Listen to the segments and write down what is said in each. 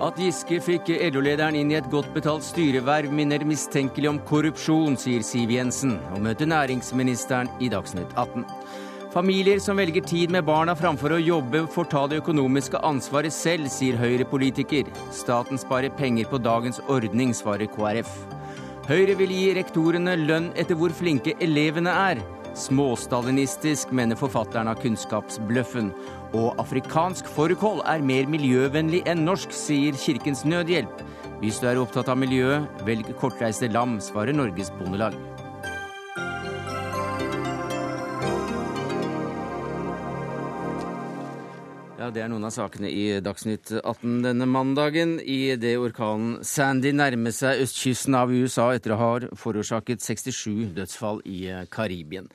At Giske fikk LO-lederen inn i et godt betalt styreverv, minner mistenkelig om korrupsjon, sier Siv Jensen, og møter næringsministeren i Dagsnytt 18. Familier som velger tid med barna framfor å jobbe, får ta det økonomiske ansvaret selv, sier Høyre-politiker. Staten sparer penger på dagens ordning, svarer KrF. Høyre vil gi rektorene lønn etter hvor flinke elevene er. Småstalinistisk, mener forfatteren av Kunnskapsbløffen. Og afrikansk fårikål er mer miljøvennlig enn norsk, sier Kirkens Nødhjelp. Hvis du er opptatt av miljøet, velg kortreiste lam, svarer Norges Bondelag. Det er noen av sakene i Dagsnytt 18 denne mandagen. I det orkanen Sandy nærmer seg østkysten av USA etter å ha forårsaket 67 dødsfall i Karibien.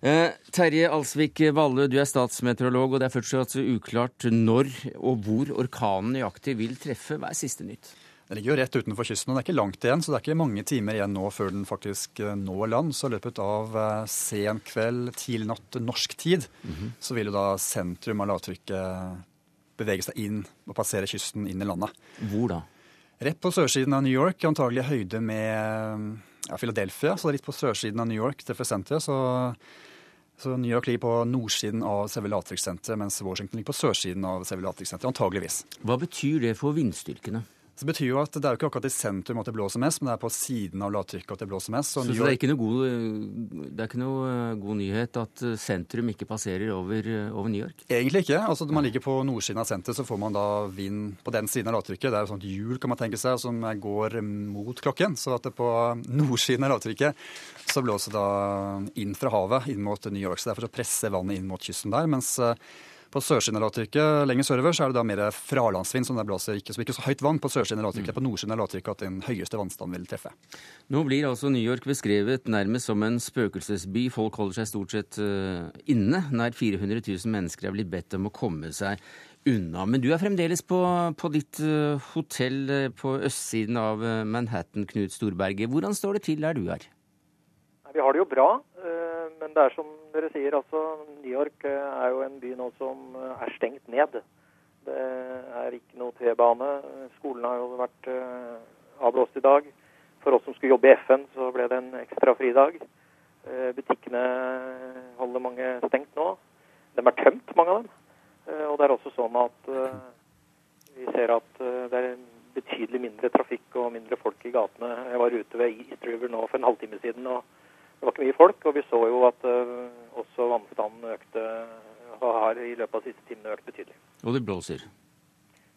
Eh, Terje Alsvik Valle, du er statsmeteorolog, og det er fortsatt uklart når og hvor orkanen nøyaktig vil treffe. Hva er siste nytt? Den ligger jo rett utenfor kysten, og det er ikke langt igjen, så det er ikke mange timer igjen nå før den faktisk eh, når land. Så i løpet av eh, sen kveld, tidlig natt norsk tid, mm -hmm. så vil jo da sentrum av lavtrykket bevege seg inn og passere kysten inn i landet. Hvor da? Rett på sørsiden av New York, antagelig høyde med ja, Philadelphia. Så litt på sørsiden av New York treffer senteret. Så, så, New York ligger på nordsiden av selve lavtrykkssenteret, mens Washington ligger på sørsiden av selve lavtrykkssenteret, antageligvis. Hva betyr det for vindstyrkene? Så det betyr jo at det er jo ikke akkurat i sentrum at det blåser mest, men det er på siden av lavtrykket at det blåser mest. Så, så, så det, er god, det er ikke noe eh, god nyhet at eh, sentrum ikke passerer over, eh, over New York? Egentlig ikke. Altså Når man ligger på nordsiden av senteret, så får man da vind på den siden av lavtrykket. Det er jo sånt hjul kan man tenke seg, som går mot klokken. Så at det på nordsiden av lavtrykket så blåser det da inn fra havet inn mot New York. Så derfor så presser vannet inn mot kysten der. mens på sørsiden av lavtrykket lenger sørover så er det da mer fralandsvind som det blåser, ikke så, ikke så høyt vann på sørsiden av lavtrykket. Mm. På nordsiden av lavtrykket at den høyeste vannstanden vil treffe. Nå blir altså New York beskrevet nærmest som en spøkelsesby. Folk holder seg stort sett uh, inne. Nær 400 000 mennesker er blitt bedt om å komme seg unna. Men du er fremdeles på, på ditt uh, hotell uh, på østsiden av Manhattan, Knut Storberget. Hvordan står det til der du er? Vi har det jo bra. Men det er som dere sier, altså New York eh, er jo en by nå som eh, er stengt ned. Det er ikke noe T-bane. Skolen har jo vært eh, avblåst i dag. For oss som skulle jobbe i FN, så ble det en ekstra fridag. Butikkene holder mange stengt nå. De er tømt, mange av dem. Og det er også sånn at vi ser at det er betydelig mindre trafikk og mindre folk i gatene. Jeg var ute ved East River nå for en halvtime siden. og det var ikke mye folk, og vi så jo at uh, også vannstanden økte har i løpet av de siste timene økt betydelig. Og det blåser?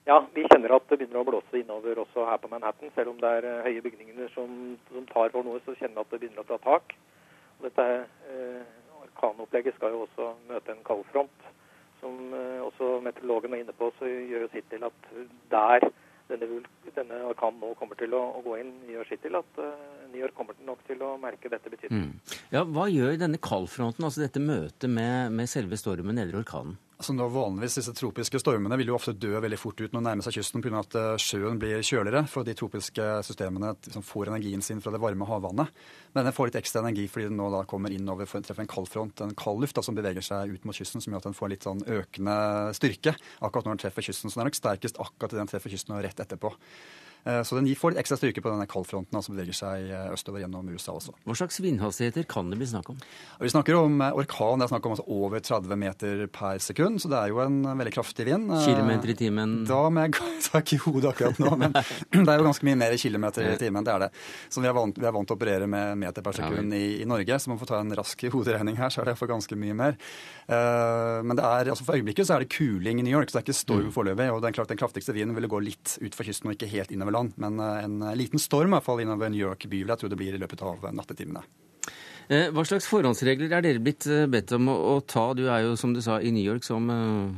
Ja, vi kjenner at det begynner å blåse innover også her på Manhattan. Selv om det er uh, høye bygninger som, som, tar for noe, så kjenner vi at det begynner å ta tak. Og dette uh, Orkanopplegget skal jo også møte en kaldfront, som også meteorologen er inne på, så gjør jo sitt til at der denne, denne orkanen nå kommer til å, å, gå inn, gjør sitt til at uh, New York kommer nok til å merke dette betydelig. Mm. Ja, hva gjør denne kaldfronten, altså dette møtet med, med selve stormen eller orkanen? Altså nå Vanligvis disse tropiske stormene vil jo ofte dø veldig fort ut når de nærmer seg kysten pga. at eh, sjøen blir kjøligere, for de tropiske systemene liksom får energien sin fra det varme havvannet. Men den får litt ekstra energi fordi den nå da kommer innover for å treffe en kald front, en kald luft som beveger seg ut mot kysten, som gjør at den får litt sånn økende styrke akkurat når den treffer kysten. Så den er nok sterkest akkurat idet den treffer kysten og rett etterpå. Eh, så den får litt ekstra styrke på denne kaldfronten som beveger seg eh, østover gjennom USA også. Hva slags vindhastigheter kan det bli snakk om? Vi snakker om eh, orkan. Det er snakk om altså over 30 meter per sekund. Så det er jo en veldig kraftig vind. Kilometer i timen? Da må jeg ta ikke i hodet akkurat nå, men det er jo ganske mye mer i kilometer i timen. Det er det. Så vi er vant, vi er vant til å operere med meter per sekund i, i, Norge, så man får ta en rask hoderegning her, så er det for ganske mye mer. Men det er, altså for øyeblikket så er det kuling i New York, så det er ikke storm mm. foreløpig. Og den, den kraftigste vinden ville gå litt utfor kysten og ikke helt innover land. Men eh, en eh, liten storm i hvert fall innover New York by vil jeg tro det blir i løpet av nattetimene. Eh, hva slags forhåndsregler er dere blitt bedt om å, ta? Du er jo, som du sa, i New York som,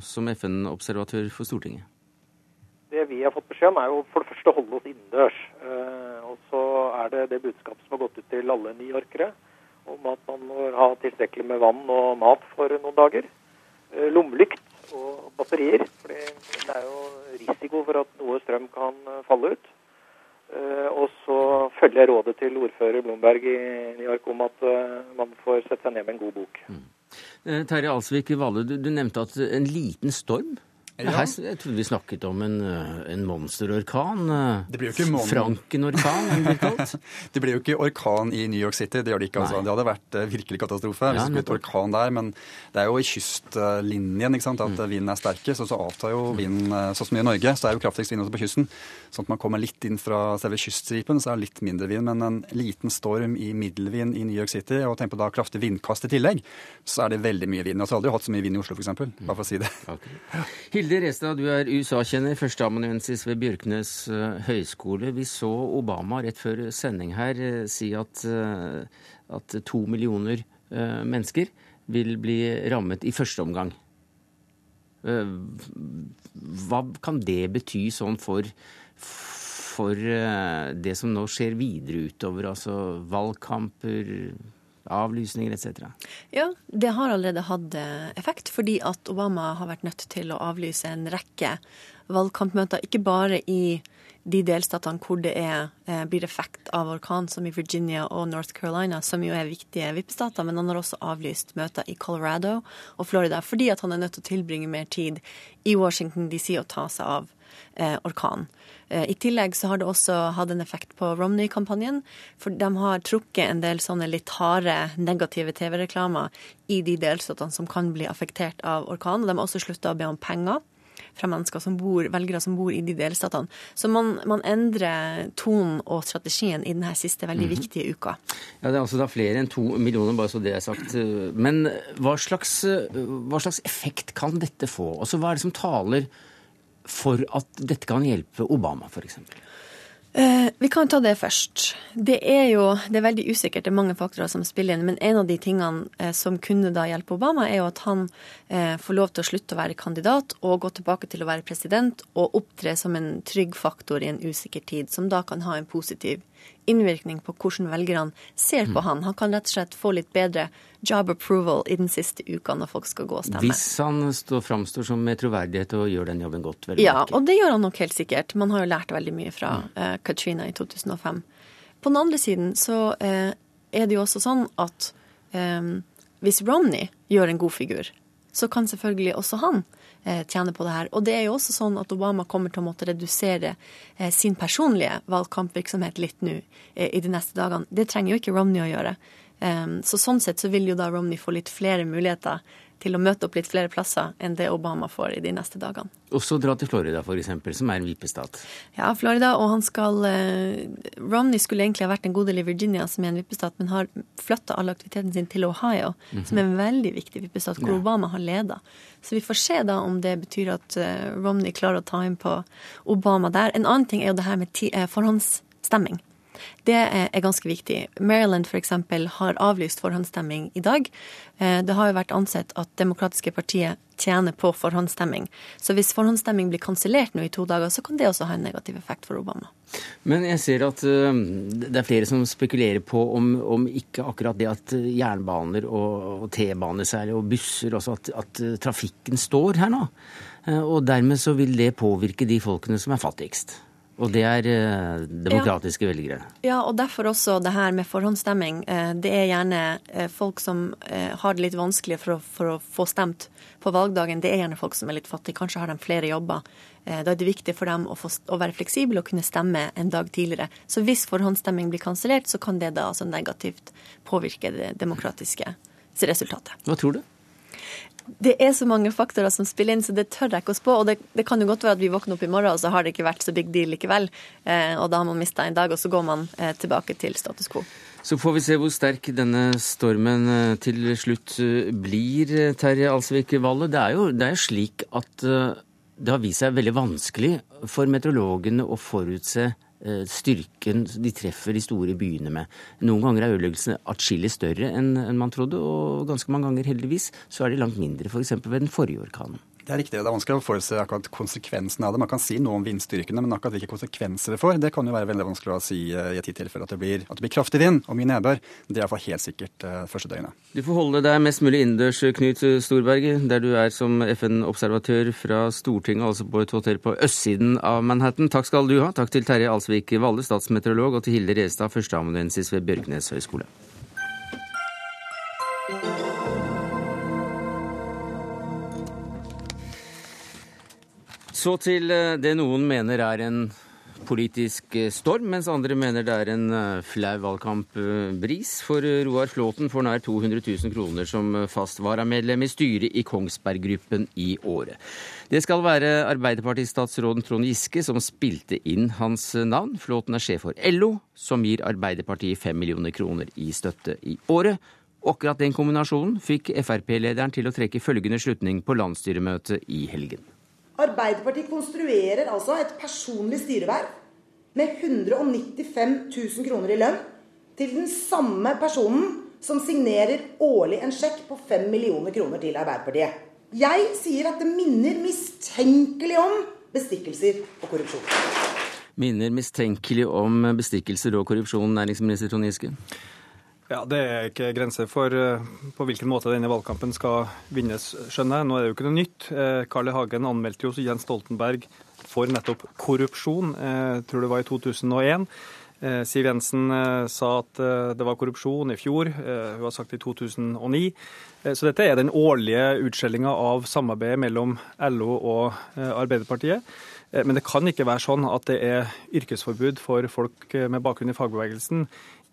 som FN-observatør for Stortinget. Det vi har fått beskjed om, er jo for det første å holde oss innendørs. Og så er det det budskapet som har gått ut til alle newyorkere om at man må ha tilstrekkelig med vann og mat for noen dager. Lommelykt og batterier. For det er jo risiko for at noe strøm kan eh, falle ut. Eh, og så følger jeg rådet til ordfører Blomberg i New York om at eh, man får sette seg ned med en god bok. Mm. Terje Alsvik Valle, du, du nevnte at en liten storm ja. Her, jeg trodde vi snakket om en, eh, en monsterorkan. Eh, det blir jo ikke mon Franken-orkan, blir kalt. det blir jo ikke orkan i New York City. Det gjør det ikke. Altså. Det hadde vært uh, virkelig katastrofe hvis det skulle blitt orkan der. Men det er jo i kystlinjen ikke sant, at mm. vinden er sterkest. Og så avtar jo vinden sånn som i Norge. Så er jo kraftigst vind også på kysten. Sånn at man kommer litt inn fra selve kyststripen, så er det litt mindre vind. Men en liten storm i middelvind i New York City, og tenk på da kraftig vindkast i tillegg, så er det veldig mye vind. Og jeg har aldri hatt så mye vind i Oslo, f.eks. Bare for å si det. Okay. Hilde Restad, du er USA-kjenner, førsteamanuensis ved Bjørknes uh, høgskole. Vi så Obama rett før sending her uh, si at, uh, at to millioner mennesker vil bli rammet i første omgang. Hva kan det bety sånn for, for det som nå skjer videre utover, altså valgkamper, avlysninger etc.? Ja, det har allerede hatt eh, effekt, fordi at Obama har vært nødt til å avlyse en rekke valgkampmøter. Ikke bare i de delstatene hvor det er, eh, blir effekt av orkan, som i Virginia og North Carolina, som jo er viktige vippestater, men han har også avlyst møter i Colorado og Florida fordi at han er nødt til å tilbringe mer tid i Washington DC og ta seg av eh, orkan. Eh, I tillegg så har det også hatt en effekt på Romney-kampanjen. For de har trukket en del sånne litt harde negative TV-reklamer i de delstatene som kan bli affektert av orkan. De har også slutta å be om penger fra mennesker som bor, velgere som bor i de delstatene. Så man, man endrer tonen og strategien i denne siste veldig -hmm. viktige uka. Ja, Det er altså da flere enn to millioner, bare så det er sagt. Men hva slags, hva slags effekt kan dette få? Altså, Hva er det som taler for at dette kan hjelpe Obama, f.eks.? Eh, vi kan ta det først. Det er jo det er veldig usikkert, det er mange faktorer som spiller inn. Men en av de tingene eh, som kunne da hjelpe Obama, er jo at han eh, får lov til å slutte å være kandidat og gå tilbake til å være president og opptre som en trygg faktor i en usikker tid, som da kan ha en positiv innvirkning på hvordan velgerne ser på mm. han. Han kan rett og slett få litt bedre job approval i den siste uka når folk skal gå og stemme. Hvis han står, framstår som med troverdighet og gjør den jobben godt? ja, merke. og det gjør han nok helt sikkert. Man har jo lært veldig mye fra mm. uh, Katrina i 2005. På den andre siden så uh, er det jo også sånn at um, hvis Romney gjør en god figur, så kan selvfølgelig også han Eh, tjener på det her. Og det er jo også sånn at Obama kommer til å måtte redusere eh, sin personlige valgkampvirksomhet litt nå eh, i de neste dagene. Det trenger jo ikke Romney å gjøre. Så sånn sett så vil jo da Romney få litt flere muligheter til å møte opp litt flere plasser enn det Obama får i de neste dagene. Også dra til Florida, f.eks., som er en vippestat. Ja, Florida, og han skal eh, Romney skulle egentlig ha vært en god del i Virginia, som er en vippestat, men har flytta all aktiviteten sin til Ohio, mm -hmm. som er en veldig viktig vippestat, hvor ja. Obama har leda. Så vi får se da om det betyr at uh, Romney klarer å ta inn på Obama der. En annen ting er jo det her med eh, forhåndsstemming. Det er ganske viktig. Maryland f.eks. har avlyst forhåndsstemming i dag. Eh, det har jo vært ansett at Demokratiske partiet tjener på forhåndsstemming. Så hvis forhåndsstemming blir kansellert nå i to dager, så kan det også ha en negativ effekt for Obama. Men jeg ser at eh, det er flere som spekulerer på om, om ikke akkurat det at jernbaner og, T-baner særlig, og busser også, at, at trafikken står her nå. Eh, og dermed så vil det påvirke de folkene som er fattigst. Og det er eh, demokratiske ja. velgere. Ja, og derfor også det her med forhåndsstemming. Eh, det er gjerne eh, folk som har det litt vanskelig for å, for å, få stemt på valgdagen. Det er gjerne folk som er litt fattige. Kanskje har de flere jobber. Da er det viktig for dem å, få, å være fleksible og kunne stemme en dag tidligere. Så hvis forhåndsstemming blir kansellert, så kan det da altså negativt påvirke det demokratiske resultatet. Hva tror du? Det er så mange faktorer som spiller inn, så det tør jeg ikke å spå. Og det, det, kan jo godt være at vi våkner opp i morgen, og så har det ikke vært så big deal likevel. Eh, og da har man mista en dag, og så går man eh, tilbake til status quo. Så får vi se hvor sterk denne stormen eh, til slutt eh, blir, eh, Terje Alsvik Valle. Det er jo det er slik at det har vist seg veldig vanskelig for meteorologene å forutse styrken de treffer de store byene med. Noen ganger er ødeleggelsene atskillig større enn man trodde, og ganske mange ganger heldigvis så er de langt mindre, f.eks. ved den forrige orkanen. Det er riktig. Det er vanskelig å forutse akkurat konsekvensene av det. Man kan si noe om vindstyrkene, men akkurat hvilke konsekvenser det får, det kan jo være veldig vanskelig å si eh, i et gitt tilfelle. At det, blir, at det blir kraftig vind og mye nedbør. Det er iallfall helt sikkert uh, første døgnet. Du får holde deg mest mulig innendørs, Knut Storberget, der du er som FN-observatør fra Stortinget, altså på et hotell på østsiden av Manhattan. Takk skal du ha. Takk til Terje Alsvik Valle, statsmeteorolog, og til Hilde Restad, førsteamanuensis ved Bjørknes høgskole. Så til eh, det noen mener er en politisk eh, storm, mens andre mener det er en eh, flau valgkampbris. For Roar Flåten får nær 200 000 kroner som fast varamedlem i styret i Kongsberg Gruppen i året. Det skal være Arbeiderpartistatsråden Trond Giske som spilte inn hans navn. Flåten er sjef for LO, som gir Arbeiderpartiet 5 millioner kroner i støtte i året. Akkurat den kombinasjonen fikk Frp-lederen til å trekke følgende slutning på landsstyremøtet i helgen. Arbeiderpartiet konstruerer altså et personlig styreverv med 195 000 kroner i lønn til den samme personen som signerer årlig en sjekk på 5 millioner kroner til Arbeiderpartiet. Jeg sier at det minner mistenkelig om bestikkelser og korrupsjon. Minner mistenkelig om bestikkelser og korrupsjon, næringsminister Trond Giske? Ja, Det er ikke grenser for eh, på hvilken måte denne valgkampen skal vinnes, skjønner jeg. Nå er det jo ikke noe nytt. Eh, Carl I. Hagen anmeldte jo Jens Stoltenberg for nettopp korrupsjon, eh, jeg tror det var i 2001. Siv Jensen sa at det var korrupsjon i fjor, hun har sagt det i 2009. Så dette er den årlige utskjellinga av samarbeidet mellom LO og Arbeiderpartiet. Men det kan ikke være sånn at det er yrkesforbud for folk med bakgrunn i fagbevegelsen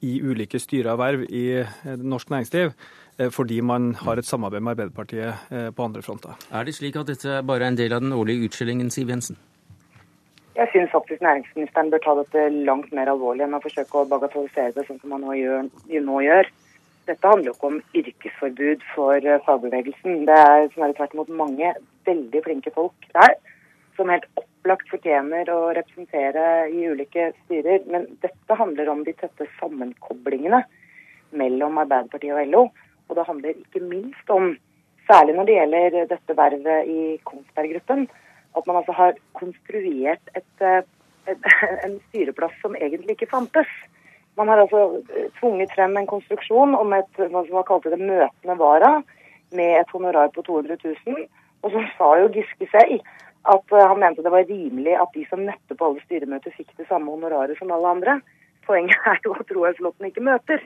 i ulike styrer og verv i eh, norsk næringsliv eh, fordi man har et samarbeid med Arbeiderpartiet eh, på andre fronter. Er det slik at dette bare er en del av den årlige utskillingen, Siv Jensen? Jeg syns faktisk næringsministeren bør ta dette langt mer alvorlig enn å forsøke å bagatellisere det sånn som han nå gjør. Nå gjør. Dette handler jo ikke om yrkesforbud for fagbevegelsen. Det er snarere tvert imot mange veldig flinke folk der som helt opplagt fortjener å representere i ulike styrer. Men dette handler om de tette sammenkoblingene mellom Arbeiderpartiet og LO. Og det handler ikke minst om, særlig når det gjelder dette vervet i Kongsberg Gruppen, at man altså har konstruert et, et, en styreplass som egentlig ikke fantes. Man har altså tvunget frem en konstruksjon om et hva som var kalt det møtende vara, med et honorar på 200 000. Og så sa jo Giske selv at eh, han mente det var rimelig at de som møtte på alle styremøter, fikk det samme honoraret som alle andre. Poenget er jo at Roar Flåten ikke møter.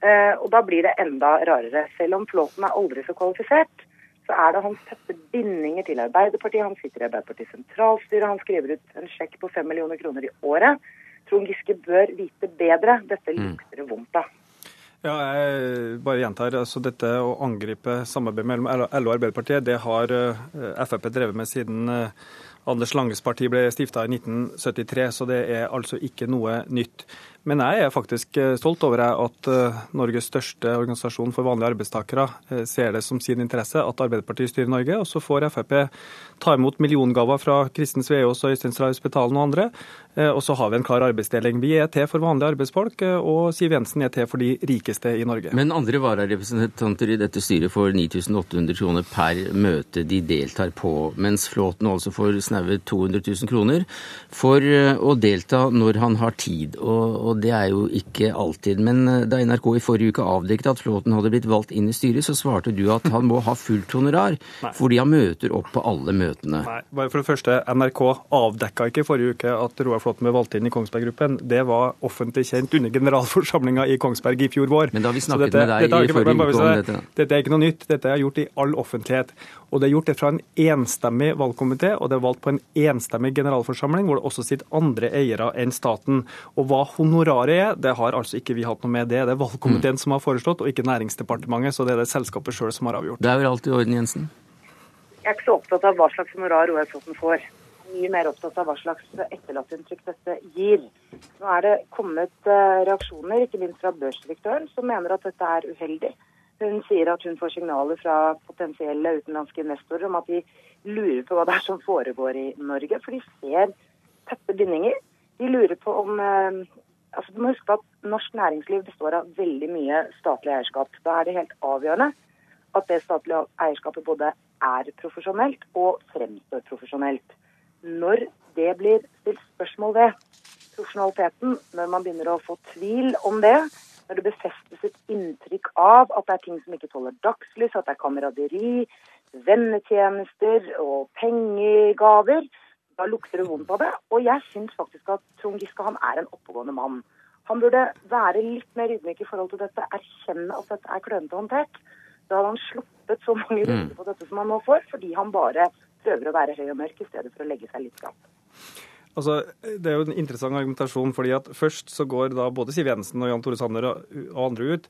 Eh, og da blir det enda rarere. Selv om Flåten er aldri så kvalifisert, så er det hans tette bindinger til Arbeiderpartiet. Han sitter i Arbeiderpartiets sentralstyre, han skriver ut en sjekk på fem millioner kroner i året. Trond Giske bør vite bedre. Dette mm. lukter det vondt av. Ja, jeg bare gjentar. altså Dette å angripe samarbeidet mellom LO og Arbeiderpartiet, det har eh, Frp drevet med siden eh, Anders Langes parti ble stifta i 1973, så det er altså ikke noe nytt. Men jeg er faktisk eh, stolt over at eh, Norges største organisasjon for vanlige arbeidstakere eh, ser det som sin interesse at Arbeiderpartiet styrer Norge. Og så får Frp ta imot milliongaver fra Kristen Sveaas og Øystein Stray Spetalen og andre. Og så har vi en klar arbeidsdeling. Vi er til for vanlige arbeidsfolk, og Siv Jensen er til for de rikeste i Norge. Men andre vararepresentanter i dette styret får 9800 kroner per møte de deltar på, mens Flåten altså får snaue 200 000 kroner for å delta når han har tid. og og det er jo ikke alltid. Men eh, da NRK i forrige uke avdekket at Flåten hadde blitt valgt inn i styret, så svarte du at han må ha fullt honorar fordi han møter opp på alle møtene. Nei, bare for det første, NRK avdekka ikke forrige uke at Roar Flåten ble valgt inn i Kongsberg Gruppen. Det var offentlig kjent under generalforsamlinga i Kongsberg i fjor vår. Men da vi snakket dette, med deg i forrige uke om dette Dette er ikke noe nytt. Dette er gjort i all offentlighet. Og det er gjort det fra en enstemmig valgkomité, og det er valgt på en enstemmig generalforsamling, hvor det også sitter andre eiere enn staten. Og hva honoraret er, det har altså ikke vi hatt noe med det. Det er valgkomiteen mm. som har foreslått, og ikke Næringsdepartementet. Så det er det selskapet sjøl som har avgjort. Det er vel alt i orden, Jensen? Jeg er ikke så opptatt av hva slags honorar OL Flåtten får. Mye mer opptatt av hva slags etterlatteinntrykk dette gir. Nå er det kommet eh, reaksjoner, ikke minst fra børsdirektøren, som mener at dette er uheldig. Hun sier at hun får signaler fra potensielle utenlandske investorer om at de lurer på hva det er som foregår i Norge, for de ser tette bindinger. De lurer på om eh, altså Du må huske på at norsk næringsliv består av veldig mye statlig eierskap. Da er det helt avgjørende at det statlige eierskapet både er profesjonelt og fremstår profesjonelt. Når det blir stilt spørsmål ved profesjonaliteten, når man begynner å få tvil om det, når det befestes et inntrykk av at det er ting som ikke tåler dagslys, at det er kameraderi, vennetjenester og pengegaver, da lukter det vondt av det. Og jeg syns faktisk at Trond Giske han er en oppegående mann. Han burde være litt mer ydmyk i forhold til dette, erkjenne at dette er klønete håndtert. Da hadde han sluppet så mange runder mm. på dette som han nå får, fordi han bare prøver å være høy og mørk i stedet for å legge seg litt flat. Altså, Det er jo en interessant argumentasjon. fordi at Først så går da både Siv Jensen og Jan Tore Sanner og andre ut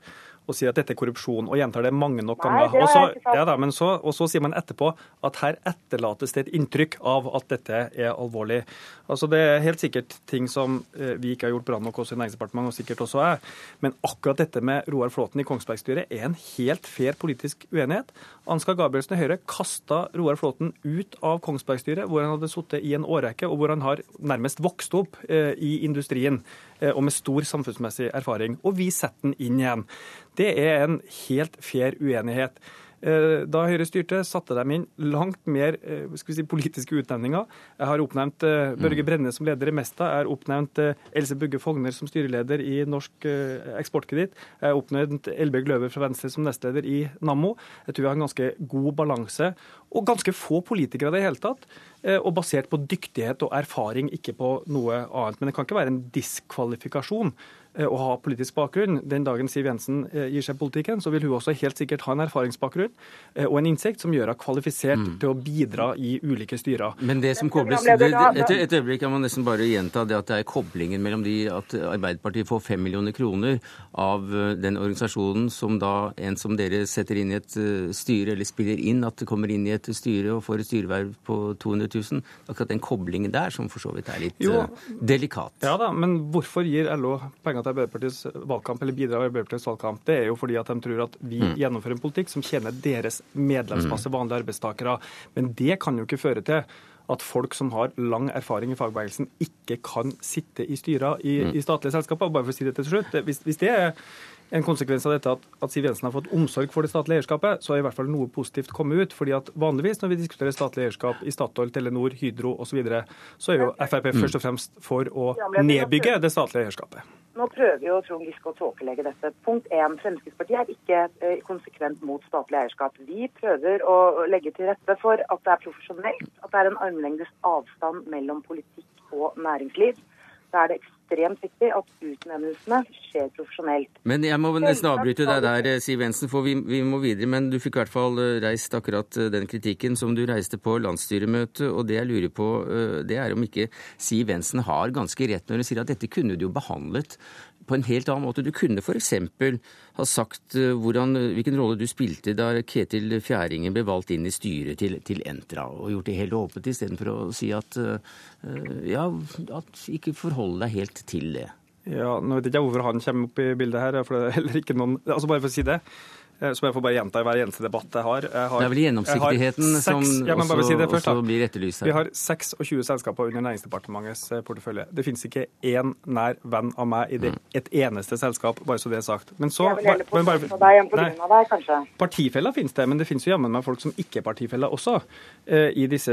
og sier at dette er korrupsjon, og gjentar det mange nok ganger. Ikke sagt. ja, da, men så, og så sier man etterpå at her etterlates det et inntrykk av at dette er alvorlig. Altså Det er helt sikkert ting som eh, vi ikke har gjort bra nok også i Næringsdepartementet, og sikkert også jeg. Men akkurat dette med Roar Flåten i Kongsberg-styret er en helt fair politisk uenighet. Ansgar Gabrielsen i Høyre kasta Roar Flåten ut av Kongsberg-styret, hvor han hadde sittet i en årrekke, og hvor han har nærmest vokst opp eh, i industrien og med stor samfunnsmessig erfaring. Og vi setter den inn igjen. Det er en helt fair uenighet. Eh, Da Høyre styrte, satte de inn langt mer eh, si, politiske utnevninger. Jeg har oppnevnt eh, Børge Brenne som leder i Mesta. Jeg har oppnevnt eh, Else Bugge Fogner som styreleder i Norsk eh, Eksportkreditt. Jeg har oppnevnt Elbjørg Løver fra Venstre som nestleder i Nammo. Jeg tror vi har en ganske god balanse, og ganske få politikere i det hele tatt. eh, Og basert på dyktighet og erfaring, ikke på noe annet. Men det kan ikke være en diskvalifikasjon eh, å ha politisk bakgrunn. Den dagen Siv Jensen eh, gir seg politikken, så vil hun også helt sikkert ha en erfaringsbakgrunn og en innsikt som gjør henne kvalifisert til å bidra i ulike styrer. Men det som kobles det, et, et øyeblikk kan man nesten bare gjenta det at det er koblingen mellom de at Arbeiderpartiet får fem millioner kroner av den organisasjonen som da en som dere setter inn i et styre, eller spiller inn at det kommer inn i et styre og får et styreverv på 200 000. Akkurat den koblingen der som for så vidt er litt Jo. eh, delikat. Ja da, men hvorfor gir LO penger til Arbeiderpartiets valgkamp, eller bidrar til Arbeiderpartiets valgkamp? Det er jo fordi at de tror at vi gjennomfører en politikk som tjener deres medlemsmasse vanlige arbeidstakere. Men det kan jo ikke føre til at folk som har lang erfaring i fagbevegelsen, ikke kan sitte i styrer i, i statlige selskaper. Bare for å si det til slutt. Hvis, hvis det er en konsekvens av dette at, at Siv Jensen har fått omsorg for det statlige eierskapet, så har i hvert fall noe positivt kommet ut. fordi at vanligvis når vi diskuterer statlig eierskap i Statoil, Telenor, Hydro osv., så, videre, så er jo Frp først og fremst for å nedbygge det statlige eierskapet. Nå prøver jo Trond Giske å tåkelegge dette. Punkt 1. Fremskrittspartiet er ikke eh, konsekvent mot statlig eierskap. Vi prøver å legge til rette for at det er profesjonelt, at det er en armlengdes avstand mellom politikk og næringsliv. Da er det ekstremt viktig at utnevnelsene skjer profesjonelt. Men jeg må nesten avbryte deg der, eh, Siv Jensen, for vi, vi må videre. Men du fikk i hvert fall eh, reist akkurat eh, den kritikken som du reiste på landsstyremøtet. Og det jeg lurer på, det er om ikke Siv Jensen har ganske rett når hun sier at dette kunne du jo behandlet på en helt annen måte. Du kunne f.eks. ha sagt eh, hvordan, hvilken rolle du spilte da Ketil Fjæringen ble valgt inn i styret til, til Entra, og gjort det helt åpent istedenfor å si at eh, ja, at ikke forholde deg helt til det. Ja, nå vet jeg ikke hvorfor han kommer opp i bildet her, for det er heller ikke noen Altså Bare for å si det, eh, så må jeg får bare gjenta i hver eneste debatt jeg har. Jeg har Det er vel gjennomsiktigheten jeg har som ja, også, si først, også blir etterlyst Vi har 26 selskaper under Næringsdepartementets eh, portefølje. Det finnes ikke én nær venn av meg i det, Mm. et eneste selskap, bare så det er sagt. Men så Jeg vil på men bare- deg enn på Nei. grunn av deg, kanskje. Partifeller finnes det, men det finnes jo jammen meg folk som ikke er partifeller også eh, i disse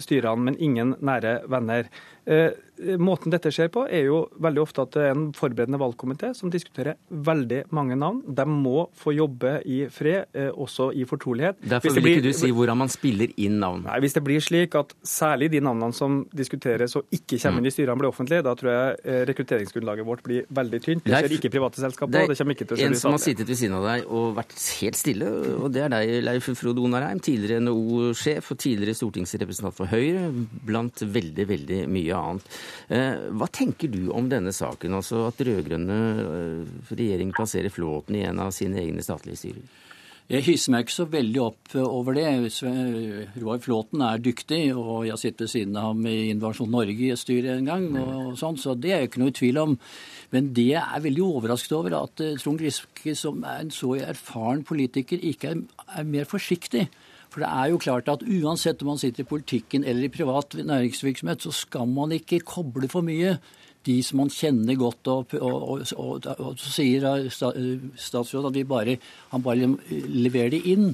styrene, men ingen nære venner. Eh, måten dette skjer på, er jo veldig ofte at det er en forberedende valgkomité som diskuterer veldig mange navn. De må få jobbe i fred, eh, også i fortrolighet. Derfor vil ikke du si hvordan man spiller inn navn. Nei, Hvis det blir slik at særlig de navnene som diskuteres og ikke kommer inn i styrene, blir offentlige, da tror jeg eh, rekrutteringsgrunnlaget vårt blir veldig tynt. Det skjer ikke i private selskaper, Det det kommer ikke til å skje en som har sittet ved siden av deg og vært helt stille, og det er deg, Leif Frode Onarheim. Tidligere NHO-sjef og tidligere stortingsrepresentant for Høyre, blant veldig, veldig mye annet. Eh, Hva tenker du om denne saken, altså at rød-grønne eh, regjering plasserer Flåten i en av sine egne statlige styrer? Jeg hisser meg ikke så veldig opp over det. Roar Flåten er dyktig, og jeg har sittet ved siden av ham i Invasjon Norge i et styre en gang, og sånn, så det er jeg ikke noe i tvil om. Men det jeg er veldig overrasket over, at eh, Trond Giske, som er en så erfaren politiker, ikke er, er mer forsiktig. For det er jo klart at uansett om man sitter i politikken eller i privat næringsvirksomhet, så skal man ikke koble for mye de som man kjenner godt. Og, og, og, og, så sier statsråden at bare, han bare leverer det inn.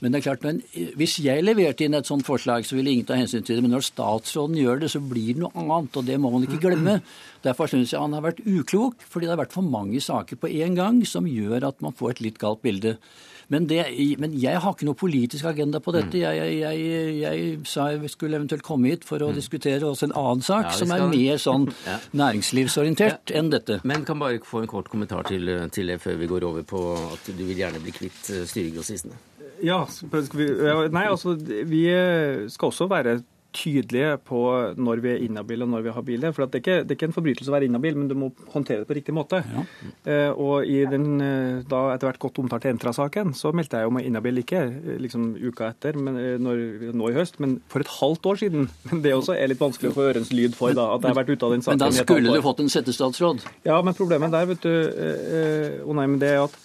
Men det er klart, men hvis jeg leverte inn et sånt forslag, så ville ingen ta hensyn til det. Men når statsråden gjør det, så blir det noe annet, og det må man ikke glemme. Derfor syns jeg han har vært uklok, fordi det har vært for mange saker på én gang som gjør at man får et litt galt bilde. Men, det, men jeg har ikke noe politisk agenda på dette. Jeg, jeg, jeg, jeg sa jeg skulle eventuelt komme hit for å diskutere også en annen sak, Ja, som er mer sånn Ja. næringslivsorientert enn dette. Men kan bare få en kort kommentar til, til det før vi går over på at du vil gjerne bli kvitt eh, styregrossistene. Ja, vi, nei, altså vi skal også være tydelige på når vi er inhabile og når vi er habile. For det er, ikke, det, er ikke, en forbrytelse å være inhabil, men du må håndtere det på riktig måte. Ja. Eh, og i den eh, da etter hvert godt omtalte Entra-saken så meldte jeg jo meg inhabil ikke eh, liksom uka etter, men, eh, når, nå i høst, men for et halvt år siden. Men det også er litt vanskelig å få ørens lyd for, da, at jeg har vært ute av den saken. Men da skulle du fått en settestatsråd? Ja, men problemet der, vet du, eh, oh nei, men det er at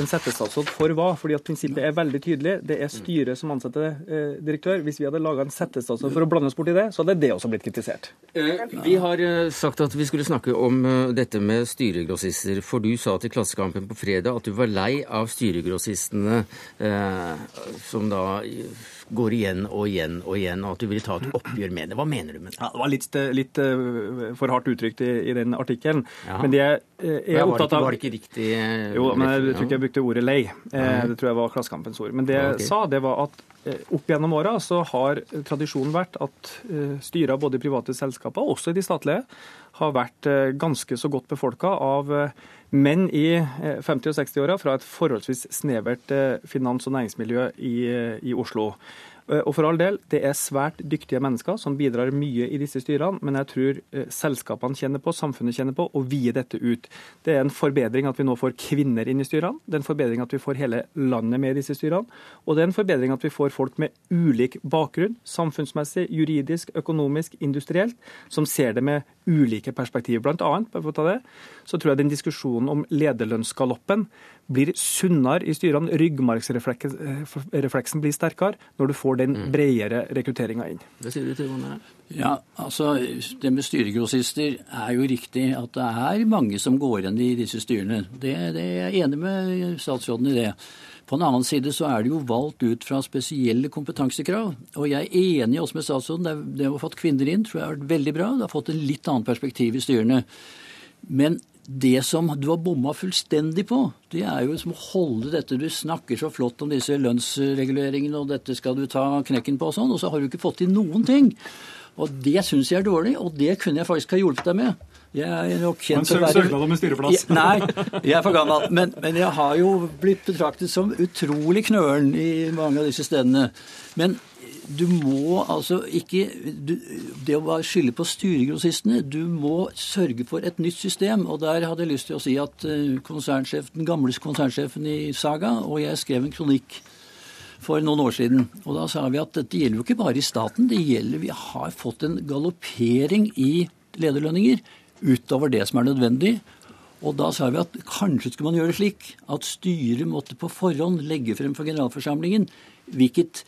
en settestatsråd for hva? Fordi at Prinsippet er veldig tydelig. Det er styret som ansetter eh, direktør. Hvis vi hadde laga en settestatsråd for å blande oss bort i det, så hadde det også blitt kritisert. Eh, vi har eh, sagt at vi skulle snakke om eh, dette med styregrossister. For du sa til Klassekampen på fredag at du var lei av styregrossistene som da går igjen og igjen og igjen, og at du ville ta et oppgjør med det. Hva mener du med det? Ja, det var litt, litt uh, for hardt uttrykt i, i den artikkelen. Men det jeg er opptatt av Var det ikke riktig? Jo, men jeg tror ikke jeg brukte ordet lei. Det tror jeg var Klassekampens ord. Men det jeg okay. sa, det var at opp gjennom åra så har tradisjonen vært at styrer både i private selskaper også i de statlige har vært ganske så godt befolka av menn i 50- og 60-åra fra et forholdsvis snevert finans- og næringsmiljø i, i Oslo. Eh, og for all del, det er svært dyktige mennesker som bidrar mye i disse styrene, men jeg tror eh, selskapene kjenner på, samfunnet kjenner på, å vie dette ut. Det er en forbedring at vi nå får kvinner inn i styrene, det er en forbedring at vi får hele landet med i disse styrene, og det er en forbedring at vi får folk med ulik bakgrunn, samfunnsmessig, juridisk, økonomisk, industrielt, som ser det med ulike perspektiver. Blant annet, bare for å ta det, så tror jeg den diskusjonen om lederlønnsgaloppen blir sunnere i styrene. Ryggmargsrefleksen blir sterkere når du får den mm. bredere rekrutteringa inn. Det sier du til henne? Ja, altså Det med styregrossister er jo riktig at det er mange som går inn i disse styrene. Det, det er jeg enig med statsråden i det. På den annen side så er det jo valgt ut fra spesielle kompetansekrav. Og jeg er enig også med statsråden. Det, å ha fått kvinner inn tror jeg har vært veldig bra. Det har fått en litt annet perspektiv i styrene. Men det som du har bomma fullstendig på, det er jo som å holde dette Du snakker så flott om disse lønnsreguleringene, og dette skal du ta knekken på og sånn, og så har du ikke fått til noen ting. Og det syns jeg er dårlig, og det kunne jeg faktisk ha hjulpet deg med. Jeg er nok kjent å være Søknad om en styreplass? Nei, jeg er for gammel. Men, men, jeg har jo blitt betraktet som utrolig knølen i mange av disse stedene. Men du må altså ikke du, Det å bare skylde på styregrossistene Du må sørge for et nytt system. Og der hadde jeg lyst til å si at eh, den gamle konsernsjefen i Saga og jeg skrev en kronikk for noen år siden. Og da sa vi at dette gjelder jo ikke bare i staten. det gjelder, Vi har fått en galoppering i lederlønninger utover det som er nødvendig. Og da sa vi at kanskje skulle man gjøre det slik at styret måtte på forhånd legge frem for generalforsamlingen hvilket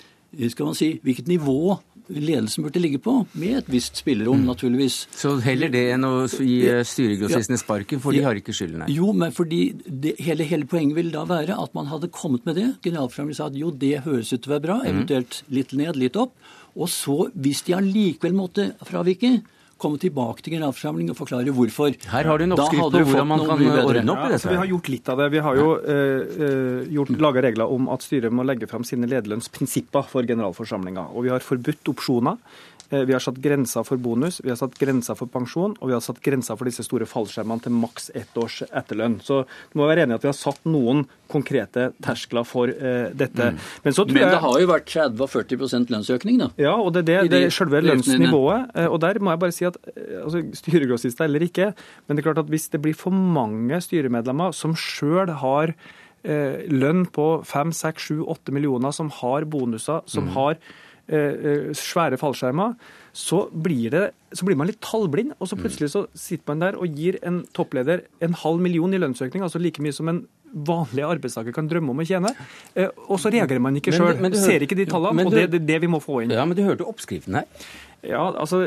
skal man si, hvilket nivå ledelsen burde ligge på, med et visst spillerom, mm. naturligvis. Så heller det enn å gi styregrossistene sparken, for de har ikke skylden her? Jo, men fordi det, hele, hele, poenget vil da være at man hadde kommet med det. Generalforsamlingen sa at jo, det høres ut til å være bra, mm. eventuelt litt ned, litt opp. Og så, hvis de allikevel måtte fravike, komme tilbake til generalforsamlingen og forklare hvorfor. Her har du en oppskrift på hvordan man kan ordne opp i dette. Ja, vi har gjort litt av det. Vi har jo eh, eh laga regler om at styret må legge fram sine lederlønnsprinsipper for generalforsamlinga. Og vi har forbudt opsjoner. Eh, vi har satt grenser for bonus, vi har satt grenser for pensjon, og vi har satt grenser for disse store fallskjermene til maks ett års etterlønn. Så du må være enig i at vi har satt noen konkrete terskler for uh, dette. Mm. Men, Men, det har jo vært 30-40% lønnsøkning, da? Ja, og det er det, det selve lønnsnivået. Uh, og der må jeg bare si at altså, styregrossister eller ikke, men det er klart at hvis det blir for mange styremedlemmer som sjøl har lønn på 5, 6, 7, 8 millioner, som har bonuser, som mm. har Eh, eh, svære fallskjermer, så blir, det, så blir, man litt tallblind. Og så plutselig så sitter man der og gir en toppleder en halv million i lønnsøkning, altså like mye som en vanlig arbeidstaker kan drømme om å tjene. Eh, og så reagerer man ikke sjøl. Ser ikke de tallene, og det er det vi må få inn. Ja, Men du hørte oppskriften her. Ja, altså,